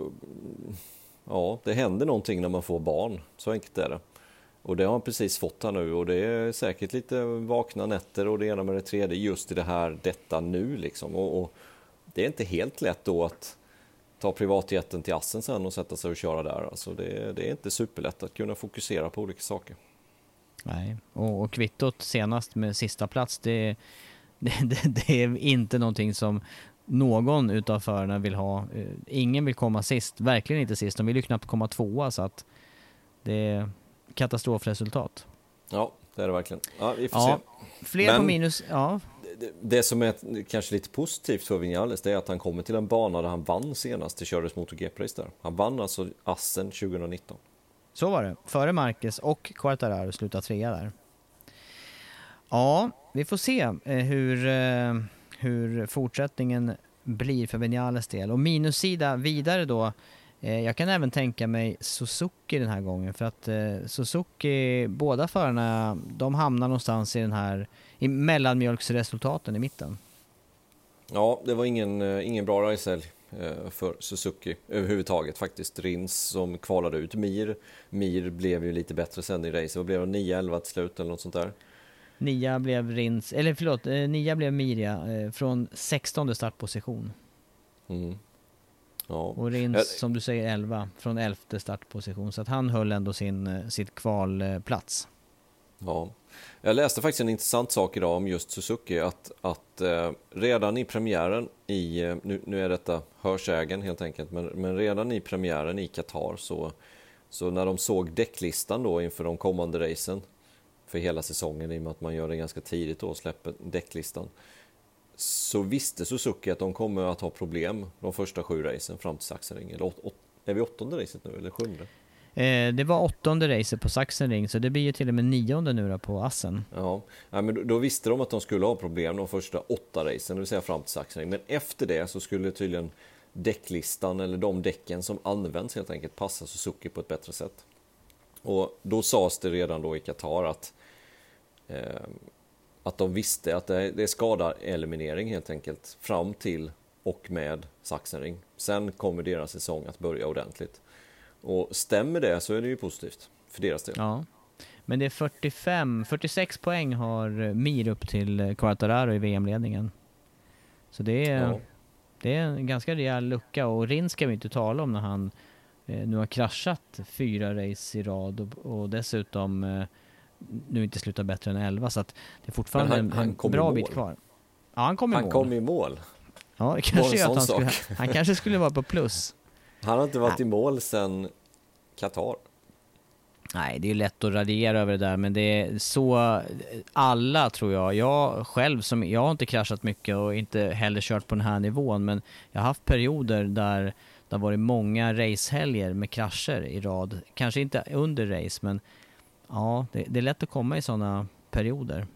ja, det händer någonting när man får barn. Så enkelt är det. Och det har han precis fått här nu och det är säkert lite vakna nätter och det ena med det tredje just i det här, detta nu liksom. Och, och det är inte helt lätt då att ta privatjeten till Assen sen och sätta sig och köra där. Alltså det, det är inte superlätt att kunna fokusera på olika saker. Nej, och, och kvittot senast med sista plats (laughs) det, det, det, är inte någonting som någon utav förarna vill ha. Eh, ingen vill komma sist, verkligen inte sist. De vill ju knappt komma tvåa så att det är katastrofresultat. Ja, det är det verkligen. Ja, vi får ja, se. Fler Men... på minus, ja det, som är kanske lite positivt för Vinales det är att han kommer till en bana där han vann senast det kördes MotoGP-race där. Han vann alltså Assen 2019. Så var det, före Marquez och Quartararo slutade trea där. Ja, vi får se eh, hur, eh, hur fortsättningen blir för Vinales del. Och minussida vidare då. Eh, jag kan även tänka mig Suzuki den här gången för att Suzuki, båda förarna, de hamnar någonstans i den här i mellanmjölksresultaten i mitten. Ja, det var ingen, ingen bra racehelg för Suzuki överhuvudtaget faktiskt. Rins som kvalade ut Mir. Mir blev ju lite bättre sen i racet. Vad blev det? 9-11 till slut eller något sånt där? Nia blev Rins, eller förlåt, eh, Nia blev Mirja eh, från 16 startposition. Mm. Ja. Och Rins, som du säger, 11 från 11 startposition. Så att han höll ändå sin, eh, sitt kvalplats. Ja. Jag läste faktiskt en intressant sak idag om just Suzuki. Att, att eh, redan i premiären i, nu, nu är detta hörsägen helt enkelt, men, men redan i premiären i Qatar så, så när de såg däcklistan då inför de kommande racen för hela säsongen i och med att man gör det ganska tidigt då och släpper däcklistan. Så visste Suzuki att de kommer att ha problem de första sju racen fram till Sachsenring. Eller åt, åt, är vi åttonde racet nu eller sjunde? Eh, det var åttonde racet på Sachsenring, så det blir ju till och med nionde nu då på Assen. Ja, ja men då, då, visste de att de skulle ha problem de första åtta racen, det vill säga fram till Sachsenring. Men efter det så skulle tydligen däcklistan, eller de däcken som används helt enkelt, passa Suzuki på ett bättre sätt. Och då sades det redan då i Qatar att, eh, att de visste att det, det är skadaeliminering helt enkelt fram till och med Sachsenring. Sen kommer deras säsong att börja ordentligt. Och stämmer det så är det ju positivt för deras del. Ja. Men det är 45, 46 poäng har Mir upp till Quartararo i VM-ledningen. Så det är, ja. det är en ganska rejäl lucka och Rins ska vi inte tala om när han eh, nu har kraschat fyra race i rad och, och dessutom eh, nu inte slutar bättre än 11 så att det är fortfarande han, han en bra bit kvar. Ja, han kom i han mål. kom i mål. Ja, kanske att han skulle, han kanske skulle vara på plus. Han har inte varit i mål sedan Qatar. Nej, det är lätt att radera över det där, men det är så alla tror jag. Jag själv, som, jag har inte kraschat mycket och inte heller kört på den här nivån, men jag har haft perioder där det har varit många racehelger med krascher i rad. Kanske inte under race, men ja, det, det är lätt att komma i sådana perioder.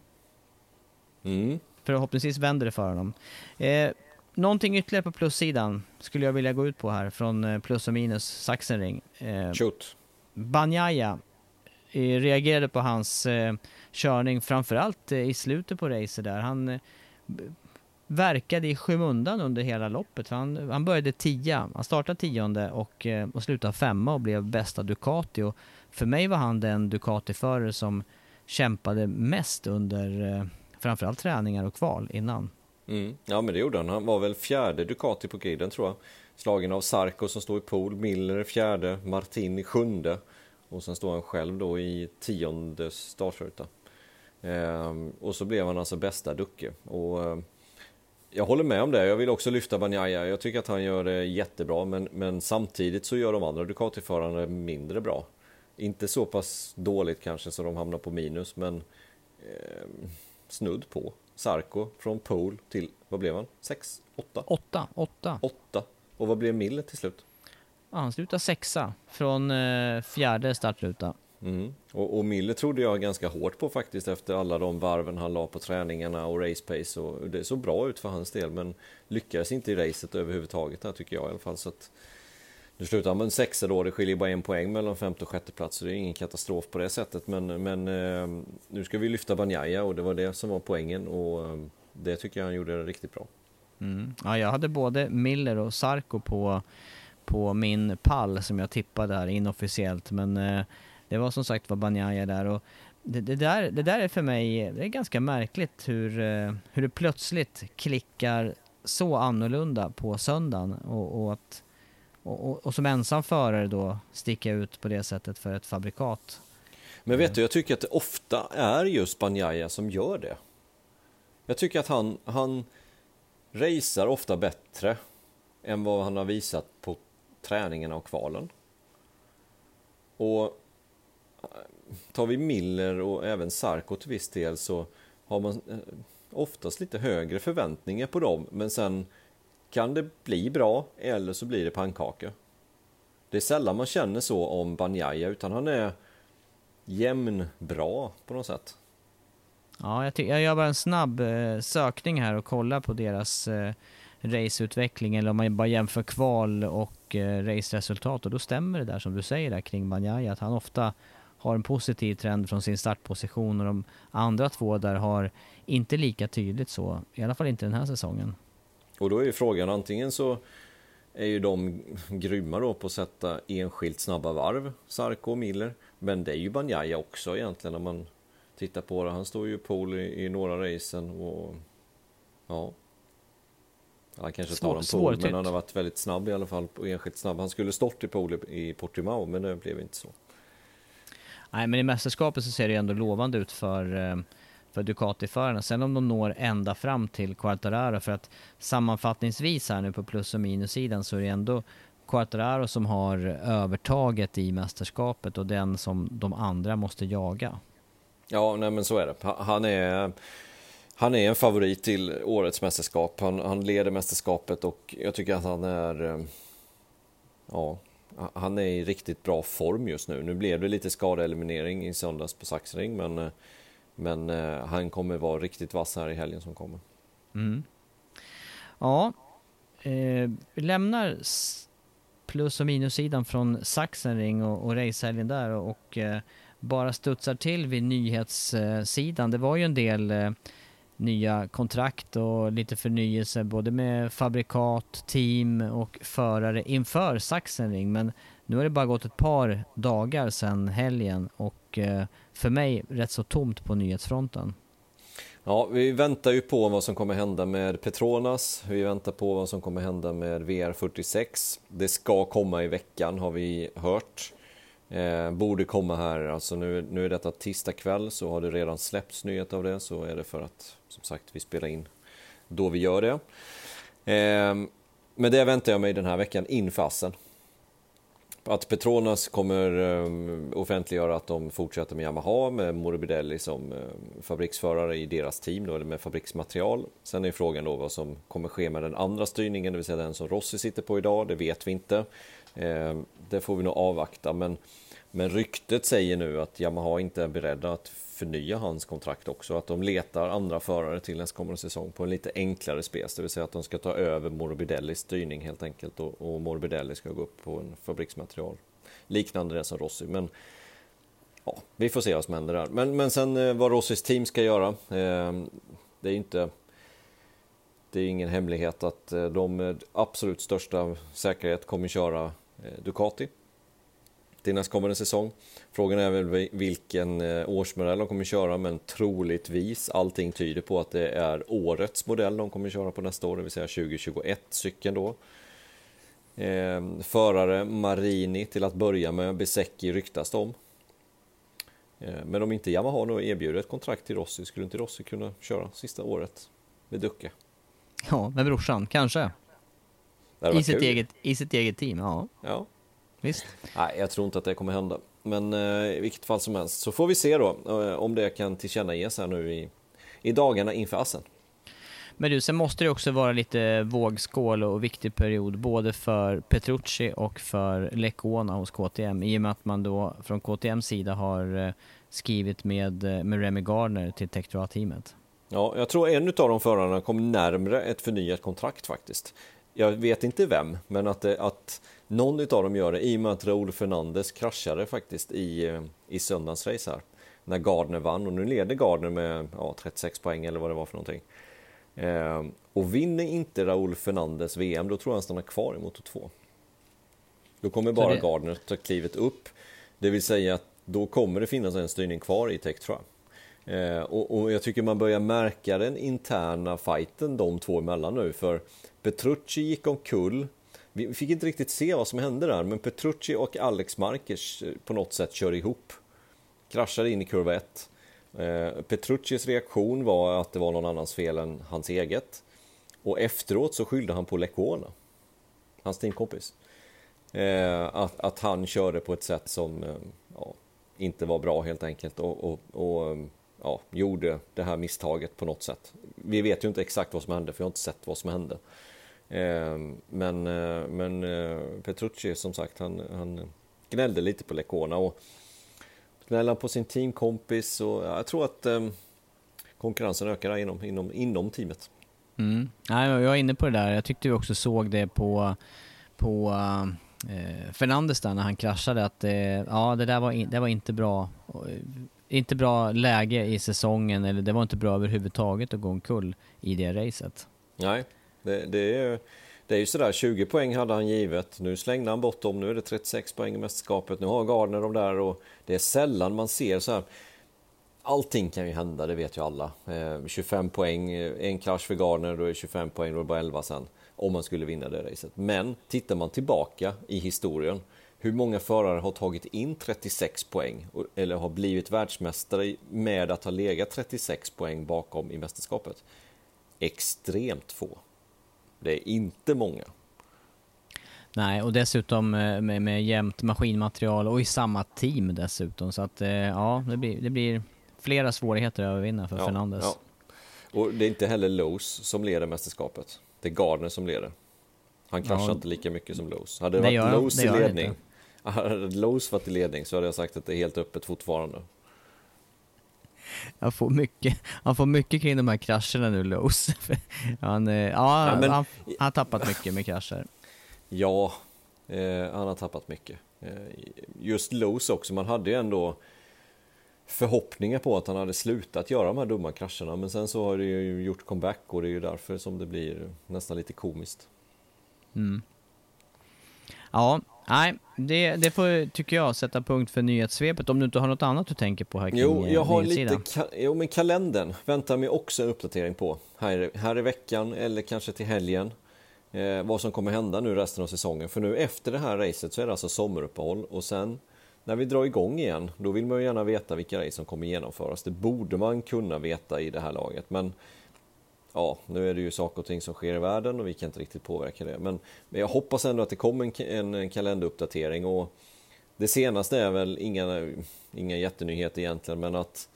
Mm. Förhoppningsvis vänder det för honom. Eh, någonting ytterligare på plussidan skulle jag vilja gå ut på här från eh, plus och minus Sachsenring. Eh, Shoot. Banjaya eh, reagerade på hans eh, körning framförallt eh, i slutet på racet där. Han eh, verkade i skymundan under hela loppet. Han, han började tia, han startade tionde och, eh, och slutade femma och blev bästa Ducati. Och för mig var han den Ducati-förare som kämpade mest under eh, framförallt träningar och kval innan. Mm. Ja men det gjorde han. Han var väl fjärde Ducati på griden tror jag. Slagen av Sarko som står i pool, Miller fjärde, Martin i sjunde. Och sen står han själv då i tionde startruta. Ehm, och så blev han alltså bästa Ducke. Och ehm, jag håller med om det. Jag vill också lyfta Banjaya. Jag tycker att han gör det jättebra, men, men samtidigt så gör de andra Ducati-förarna mindre bra. Inte så pass dåligt kanske så de hamnar på minus, men eh, snudd på. Sarko från pole till, vad blev han? 6? 8? 8. 8. 8. Och vad blev Mille till slut? Ja, han slutade sexa från eh, fjärde startruta. Mm. Och, och Miller trodde jag ganska hårt på faktiskt efter alla de varven han la på träningarna och race pace och det såg bra ut för hans del men lyckades inte i racet överhuvudtaget här tycker jag i alla fall så att nu slutar han med en sexa då, det skiljer bara en poäng mellan femte och sjätte plats så det är ingen katastrof på det sättet men, men eh, nu ska vi lyfta Banjaya och det var det som var poängen och eh, det tycker jag han gjorde riktigt bra. Mm. Ja, jag hade både Miller och Sarko på, på min pall som jag tippade här inofficiellt men eh, det var som sagt var Banjaya där och det, det, där, det där är för mig det är ganska märkligt hur, eh, hur det plötsligt klickar så annorlunda på söndagen och, och att och, och, och, som ensam förare då sticka ut på det sättet för ett fabrikat. Men vet du, jag tycker att det ofta är just Banjaya som gör det. Jag tycker att han, han racear ofta bättre än vad han har visat på träningarna och kvalen. Och tar vi Miller och även Sarko till viss del så har man eh, oftast lite högre förväntningar på dem men sen kan det bli bra eller så blir det pannkaka. Det är sällan man känner så om Banjaya utan han är jämn bra på något sätt. Ja, jag, jag gör bara en snabb eh, sökning här och kollar på deras eh, raceutveckling eller om man bara jämför kval och eh, raceresultat och då stämmer det där som du säger där kring Banjaya att han ofta har en positiv trend från sin startposition och de andra två där har inte lika tydligt så, i alla fall inte den här säsongen. Och då är ju frågan antingen så är ju de grymma då på att sätta enskilt snabba varv, Sarko och Miller. Men det är ju Banjaya också egentligen när man tittar på det. Han står ju pol i, i några racen och ja. Han kanske tar en pol, men han har varit väldigt snabb i alla fall enskilt snabb. Han skulle stått i pol i Portimao, men det blev inte så. Nej, men i mästerskapet så ser det ju ändå lovande ut för, eh, för Ducati-förarna. Sen om de når ända fram till Quartararo, för att sammanfattningsvis här nu på plus och minussidan så är det ändå Quartararo som har övertaget i mästerskapet och den som de andra måste jaga. Ja, nej men så är det. Han är, han är en favorit till årets mästerskap. Han, han leder mästerskapet och jag tycker att han är... Eh, ja, han är i riktigt bra form just nu. Nu blev det lite skadeeliminering i söndags på Saxring, men, eh, men eh, han kommer vara riktigt vass här i helgen som kommer. Mm. Ja, eh, vi lämnar plus och minussidan från Saxenring och, och racehelgen där och eh, bara studsar till vid nyhetssidan. Det var ju en del eh, nya kontrakt och lite förnyelse både med fabrikat, team och förare inför Sachsenring. Men nu har det bara gått ett par dagar sedan helgen och eh, för mig rätt så tomt på nyhetsfronten. Ja, vi väntar ju på vad som kommer hända med Petronas. Vi väntar på vad som kommer hända med VR46. Det ska komma i veckan har vi hört. Eh, borde komma här, alltså nu, nu är detta tisdag kväll så har det redan släppts nyhet av det så är det för att som sagt vi spelar in då vi gör det. Eh, men det väntar jag mig den här veckan infassen. Att Petronas kommer eh, offentliggöra att de fortsätter med Yamaha med Morbidelli som eh, fabriksförare i deras team då, eller med fabriksmaterial. Sen är frågan då vad som kommer ske med den andra styrningen, det vill säga den som Rossi sitter på idag. Det vet vi inte. Eh, det får vi nog avvakta, men, men ryktet säger nu att Yamaha inte är beredda att förnya hans kontrakt också. Att de letar andra förare till nästkommande säsong på en lite enklare spes, det vill säga att de ska ta över Morbidellis styrning helt enkelt och, och Morbidelli ska gå upp på en fabriksmaterial liknande det som Rossi. Men ja, vi får se vad som händer där. Men, men sen eh, vad Rossis team ska göra. Eh, det är inte det är ingen hemlighet att eh, de med absolut största säkerhet kommer köra Eh, Ducati till nästkommande säsong. Frågan är väl vilken eh, årsmodell de kommer köra, men troligtvis allting tyder på att det är årets modell de kommer köra på nästa år, det vill säga 2021 cykeln då. Ehm, förare Marini till att börja med, Besecki ryktas om. Ehm, men om inte Yamaha nu erbjuder ett kontrakt till Rossi, skulle inte Rossi kunna köra sista året med Ducke? Ja, med brorsan, kanske. I sitt, eget, I sitt eget team, ja. Ja. Visst. Nej, jag tror inte att det kommer hända. Men eh, i vilket fall som helst så får vi se då eh, om det kan tillkännages här nu i, i dagarna inför Assen. Men du, sen måste det också vara lite vågskål och viktig period både för Petrucci och för Lecona hos KTM i och med att man då från KTMs sida har eh, skrivit med, eh, med Remy Gardner till Tectoa-teamet. Ja, jag tror en av de förarna kom närmre ett förnyat kontrakt faktiskt. Jag vet inte vem, men att, det, att någon av dem gör det i och med att Raúl Fernandez kraschade faktiskt i, eh, i söndagens race här. När Gardner vann och nu leder Gardner med ja, 36 poäng eller vad det var för någonting. Eh, och vinner inte Raúl Fernandez VM, då tror jag han stannar kvar i Moto 2. Då kommer bara det... Gardner ta klivet upp. Det vill säga att då kommer det finnas en styrning kvar i Tech tror jag. Eh, och, och, jag tycker man börjar märka den interna fighten de två emellan nu för Petrucci gick omkull. Vi fick inte riktigt se vad som hände där men Petrucci och Alex Marquez eh, på något sätt kör ihop. Kraschade in i kurva 1. Eh, Petruccis reaktion var att det var någon annans fel än hans eget. Och efteråt så skyllde han på Lecona, hans teamkompis. Eh, att, att han körde på ett sätt som ja, inte var bra helt enkelt. och, och, och ja, gjorde det här misstaget på något sätt. Vi vet ju inte exakt vad som hände, för jag har inte sett vad som hände. Ehm, men, eh, men eh, Petrucci, som sagt, han, han gnällde lite på Lecona och gnällde på sin teamkompis och jag tror att ehm, konkurrensen ökar inom, inom, inom teamet. Mm. Nej, jag är inne på det där. Jag tyckte vi också såg det på, på eh, Fernandes där när han kraschade att eh, ja, det där var, in, det var inte bra. Inte bra läge i säsongen eller det var inte bra överhuvudtaget att gå omkull i det racet. Nej, det, det är det är ju sådär, 20 poäng hade han givet. Nu slängde han bort dem, nu är det 36 poäng i mästerskapet. Nu har Gardner dem där och det är sällan man ser så här. Allting kan ju hända, det vet ju alla. Eh, 25 poäng, eh, en krasch för Gardner, då är 25 poäng, då är det bara 11 sen. Om man skulle vinna det racet. Men tittar man tillbaka i historien, hur många förare har tagit in 36 poäng eller har blivit världsmästare med att ha legat 36 poäng bakom i mästerskapet? Extremt få. Det är inte många. Nej, och dessutom eh, med, med jämnt maskinmaterial och i samma team dessutom. Så att eh, ja, det blir, det blir flera svårigheter att övervinna för ja, Fernandes. Ja. Och det är inte heller Lowe's som leder mästerskapet. Det är Gardner som leder. Han kraschar ja. inte lika mycket som Lowe's. Hade det, det varit Lowe's i ledning, (laughs) hade Lowe's varit i ledning så hade jag sagt att det är helt öppet fortfarande. Han får mycket, han får mycket kring de här krascherna nu, Lowe's. (laughs) han, eh, ja, ja men, han, han har tappat mycket med krascher. Ja, eh, han har tappat mycket. Eh, just Lowe's också, man hade ju ändå förhoppningar på att han hade slutat göra de här dumma krascherna men sen så har det ju gjort comeback och det är ju därför som det blir nästan lite komiskt. Mm. Ja, nej, det, det får, tycker jag, sätta punkt för nyhetssvepet. Om du inte har något annat du tänker på här kring Jo, jag har lite, jo men kalendern väntar mig också en uppdatering på här, här i veckan eller kanske till helgen. Eh, vad som kommer hända nu resten av säsongen. För nu efter det här racet så är det alltså sommaruppehåll och sen när vi drar igång igen, då vill man ju gärna veta vilka race som kommer genomföras. Det borde man kunna veta i det här laget, men ja, nu är det ju saker och ting som sker i världen och vi kan inte riktigt påverka det. Men, men jag hoppas ändå att det kommer en, en kalenderuppdatering och det senaste är väl inga, inga jättenyheter egentligen, men att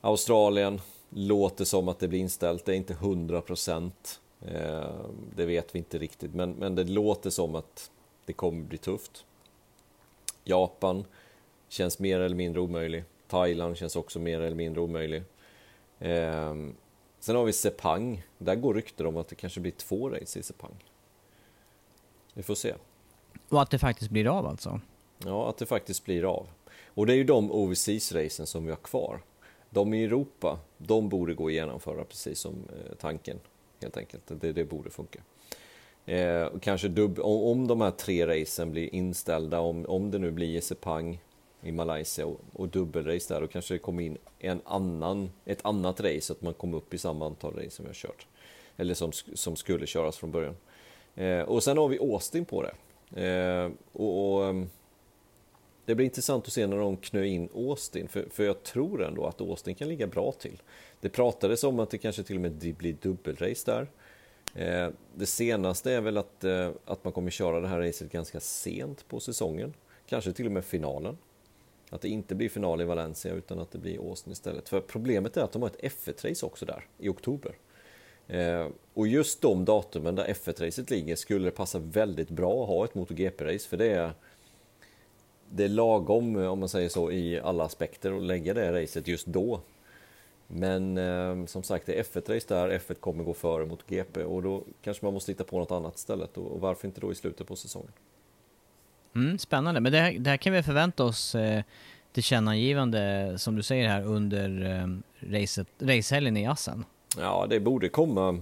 Australien låter som att det blir inställt. Det är inte 100 procent. Eh, det vet vi inte riktigt, men, men det låter som att det kommer bli tufft. Japan känns mer eller mindre omöjlig. Thailand känns också mer eller mindre omöjlig. Ehm, Sen har vi Sepang. Där går rykten om att det kanske blir två race i Sepang. Vi får se. Och att det faktiskt blir av alltså? Ja, att det faktiskt blir av. Och det är ju de overseas-racen som vi har kvar. De i Europa, de borde gå att genomföra precis som eh, tanken, helt enkelt. Det, det borde funka. Eh, kanske dubb, om, om de här tre racen blir inställda, om, om det nu blir Sepang i Malaysia och, och dubbelrace där, och kanske det kom in en annan, ett annat race, så att man kom upp i samma antal race som vi har kört. Eller som, som skulle köras från början. Eh, och sen har vi Austin på det. Eh, och, och, ehm, Det blir intressant att se när de knö in Austin, för, för jag tror ändå att Austin kan ligga bra till. Det pratades om att det kanske till och med blir dubbelrace där. Eh, det senaste är väl att, eh, att man kommer köra det här racet ganska sent på säsongen. Kanske till och med finalen. Att det inte blir final i Valencia utan att det blir Austin istället. För problemet är att de har ett F1-race också där i oktober. Eh, och just de datumen där F1-racet ligger skulle det passa väldigt bra att ha ett MotoGP-race för det är det är lagom, om man säger så, i alla aspekter att lägga det racet just då. Men eh, som sagt, det är F1-race där, F1 kommer gå före mot GP och då kanske man måste hitta på något annat istället och, varför inte då i slutet på säsongen? Mm, spännande, men det här, det här kan vi förvänta oss eh, tillkännagivande som du säger här under eh, racet, racehelgen i Assen? Ja, det borde komma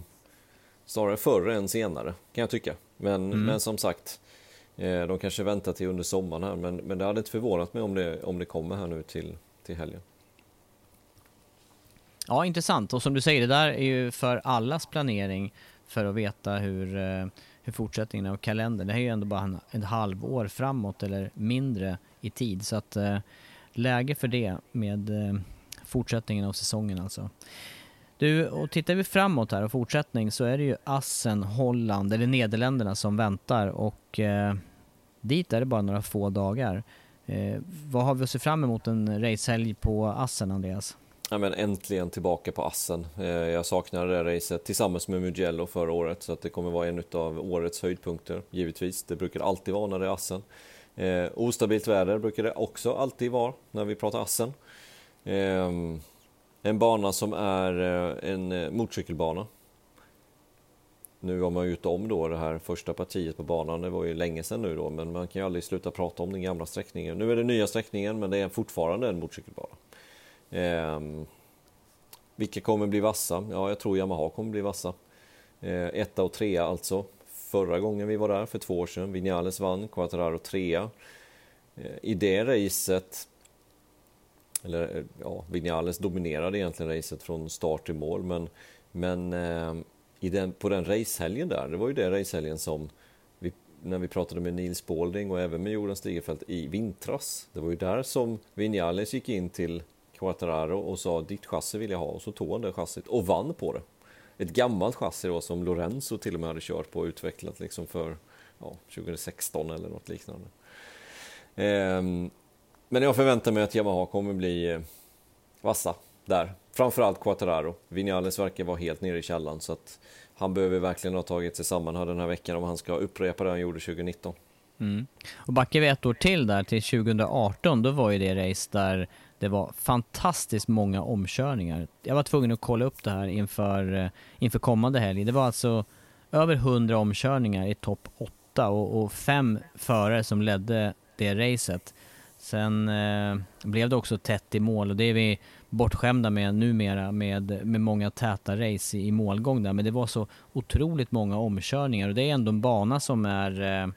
snarare förr än senare kan jag tycka. Men, mm. men som sagt, eh, de kanske väntar till under sommaren här, men, men det hade inte förvånat mig om det, om det kommer här nu till, till helgen. Ja, intressant. Och som du säger, det där är ju för allas planering för att veta hur, eh, hur fortsättningen av kalendern. Det här är ju ändå bara en, ett halvår framåt eller mindre i tid. Så att eh, läge för det med eh, fortsättningen av säsongen alltså. Du, och tittar vi framåt här och fortsättning så är det ju Assen, Holland eller Nederländerna som väntar och eh, dit är det bara några få dagar. Eh, vad har vi att se fram emot en racehelg på Assen, Andreas? Ja, men äntligen tillbaka på assen. Eh, jag saknade det racet tillsammans med Mugello förra året så att det kommer vara en av årets höjdpunkter givetvis. Det brukar alltid vara när det är assen. Eh, ostabilt väder brukar det också alltid vara när vi pratar assen. Eh, En bana som är eh, en eh, motorcykelbana. Nu har man gjort om då det här första partiet på banan. Det var ju länge sedan nu då, men man kan ju aldrig sluta prata om den gamla sträckningen. Nu är det nya sträckningen, men det är fortfarande en motorcykelbana. Eh, vilka kommer bli vassa? Ja, jag tror Yamaha kommer bli vassa. Eh, etta och trea alltså. Förra gången vi var där, för två år sedan, Vinales vann, Quattararo trea. Eh, I det racet, eller ja, Vinales dominerade egentligen racet från start till mål, men, men eh, i den, på den racehelgen där, det var ju det racehelgen som vi, när vi pratade med Nils Spalding och även med Jonas Stigefelt i vintras. Det var ju där som Vinales gick in till Quattararo och sa ditt chassi vill jag ha och så tog han det chassit och vann på det. Ett gammalt chassi då som Lorenzo till och med hade kört på och utvecklat liksom för ja, 2016 eller något liknande. Ehm, men jag förväntar mig att Yamaha kommer bli eh, vassa där. Framförallt Quattararo. Vinales verkar vara helt nere i källan så att han behöver verkligen ha tagit sig samman här den här veckan om han ska upprepa det han gjorde 2019. Mm. Och backar vi ett år till där till 2018, då var ju det race där det var fantastiskt många omkörningar. Jag var tvungen att kolla upp det här inför, eh, inför kommande helg. Det var alltså över 100 omkörningar i topp 8 och, och, fem förare som ledde det racet. Sen eh, blev det också tätt i mål och det är vi bortskämda med numera med, med många täta race i, i målgång där. Men det var så otroligt många omkörningar och det är ändå en bana som är eh,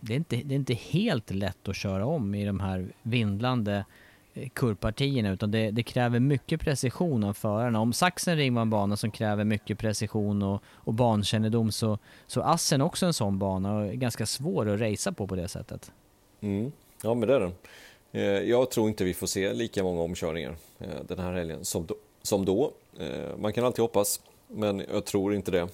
det är, inte, det är inte helt lätt att köra om i de här vindlande eh, Eh, kurvpartierna utan det, det, kräver mycket precision av förarna. Om Sachsenring var en bana som kräver mycket precision och, och bankännedom så, så Assen också en sån bana och ganska svår att racea på på det sättet. Mm. Ja men det är den. Eh, jag tror inte vi får se lika många omkörningar eh, den här helgen som då. Som då. Man kan alltid hoppas, men jag tror inte det.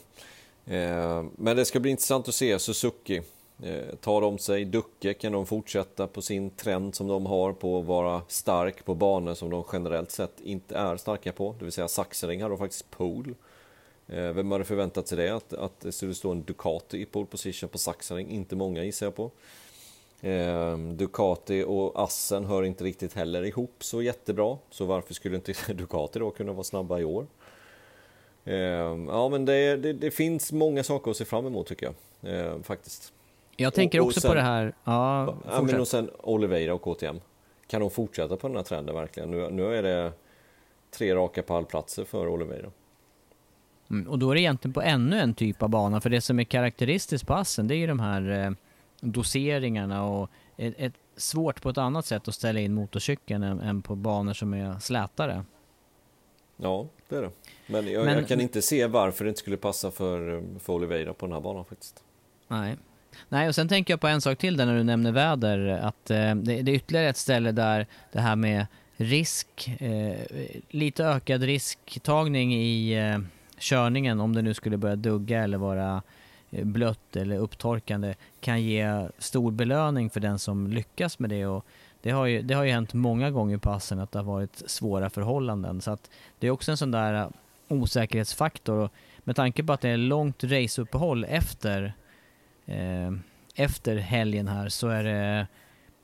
Men det ska bli intressant att se Suzuki. Eh, tar de sig Ducke? Kan de fortsätta på sin trend som de har på att vara stark på banor som de generellt sett inte är starka på? Det vill säga Saxering hade faktiskt pole. Eh, vem hade förväntat sig det? Att, att det skulle stå en Ducati i pole position på Saxering? Inte många gissar jag på. Eh, Ducati och Assen hör inte riktigt heller ihop så jättebra. Så varför skulle inte (laughs) Ducati då kunna vara snabba i år? Eh, ja men det, det, det, finns många saker att se fram emot tycker jag. Eh, faktiskt. Jag tänker och, också sen, på det här. Ja, ja men och sen Oliveira och KTM. Kan de fortsätta på den här trenden verkligen? Nu, nu är det tre raka pallplatser för Oliveira. Mm, och då är det egentligen på ännu en typ av bana, för det som är karaktäristiskt på Assen det är ju de här eh, doseringarna och ett, ett svårt på ett annat sätt att ställa in motorcykeln än, än på banor som är slätare. Ja, det är det. Men jag, Men jag, kan inte se varför det inte skulle passa för, för Oliveira på den här banan faktiskt. Nej. Nej, och sen tänker jag på en sak till där när du nämner väder, att eh, det, det, är ytterligare ett ställe där det här med risk, eh, lite ökad risktagning i eh, körningen om det nu skulle börja dugga eller vara eh, blött eller upptorkande kan ge stor belöning för den som lyckas med det. Och det, har ju, det har ju hänt många gånger på passen att det har varit svåra förhållanden. Så att det är också en sån där eh, osäkerhetsfaktor. Och med tanke på att det är långt raceuppehåll efter, efter helgen här så är det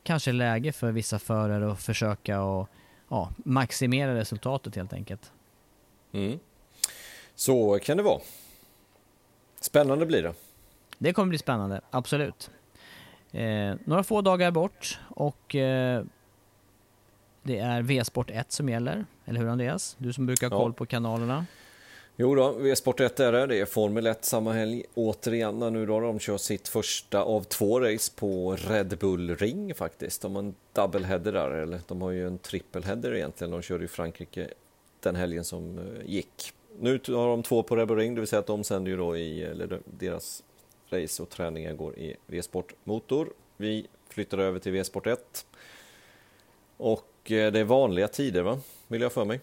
kanske läge för vissa förare att försöka och, ja, maximera resultatet helt enkelt. Mm. Så kan det vara. Spännande blir det. Det kommer bli spännande, absolut. Eh, några få dagar bort och eh, det är V-sport 1 som gäller, eller hur Andreas? Du som brukar ha koll på kanalerna. Jo då, V-sport 1 är det. Det är Formel 1 samma helg återigen. Nu då de kör sitt första av två race på Red Bull Ring faktiskt. De har en doubleheader där, eller de har ju en trippelheader egentligen. De körde i Frankrike den helgen som eh, gick. Nu har de två på Red Bull Ring, det vill säga att de sänder ju då i, eller deras race och träningar går i V-sport motor. Vi flyttar över till V-sport 1. Och eh, det är vanliga tider va? Vill jag för mig.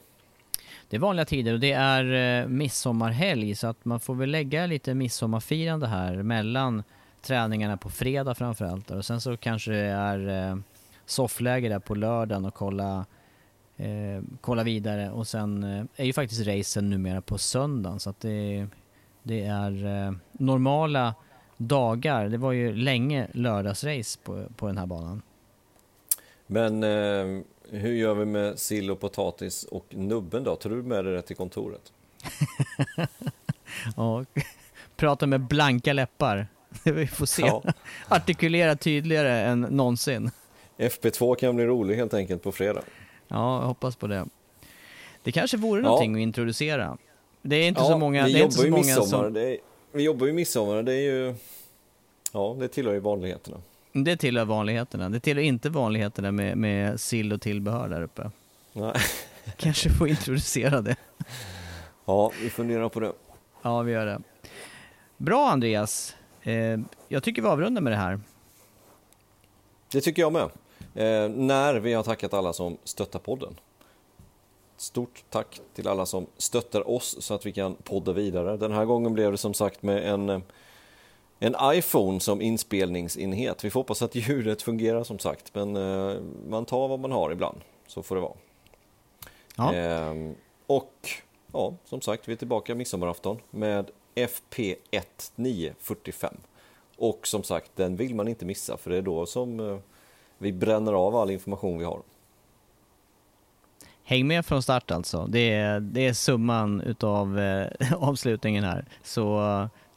Det är vanliga tider och det är eh, midsommarhelg så att man får väl lägga lite midsommarfirande här mellan träningarna på fredag framförallt och sen så kanske det är eh, soffläge där på lördagen och kolla eh, kolla vidare och sen eh, är ju faktiskt racen numera på söndagen så att det, det är eh, normala dagar. Det var ju länge lördagsrace på, på den här banan. Men eh, hur gör vi med sill och potatis och nubben då? Tar du med dig det till kontoret? (laughs) Ja, prata med blanka läppar. (laughs) Vi får se. Ja. Artikulera tydligare än någonsin. FP2 kan bli rolig helt enkelt på fredag. Ja, jag hoppas på det. Det kanske vore Ja. någonting att introducera. Det är inte så många, vi det är inte jobbar så ju många midsommar. som... Det är, vi jobbar ju midsommar, det är ju... Ja, det tillhör ju vanligheterna. Det tillhör vanligheterna. Det tillhör inte vanligheterna med, med sill och tillbehör där uppe. Nej. (laughs) Kanske får introducera det. Ja, vi funderar på det. Ja, vi gör det. Bra Andreas. Eh, jag tycker vi avrundar med det här. Det tycker jag med. Eh, när vi har tackat alla som stöttar podden. Stort tack till alla som stöttar oss så att vi kan podda vidare. Den här gången blev det som sagt med en, eh, en iPhone som inspelningsenhet. Vi får hoppas att ljudet fungerar som sagt, men eh, man tar vad man har ibland. Så får det vara. Ja. Ehm, och ja, som sagt, vi är tillbaka midsommarafton med FP1 945. Och som sagt, den vill man inte missa för det är då som eh, vi bränner av all information vi har. Häng med från start alltså. Det är, det är summan utav eh, (laughs) avslutningen här. Så,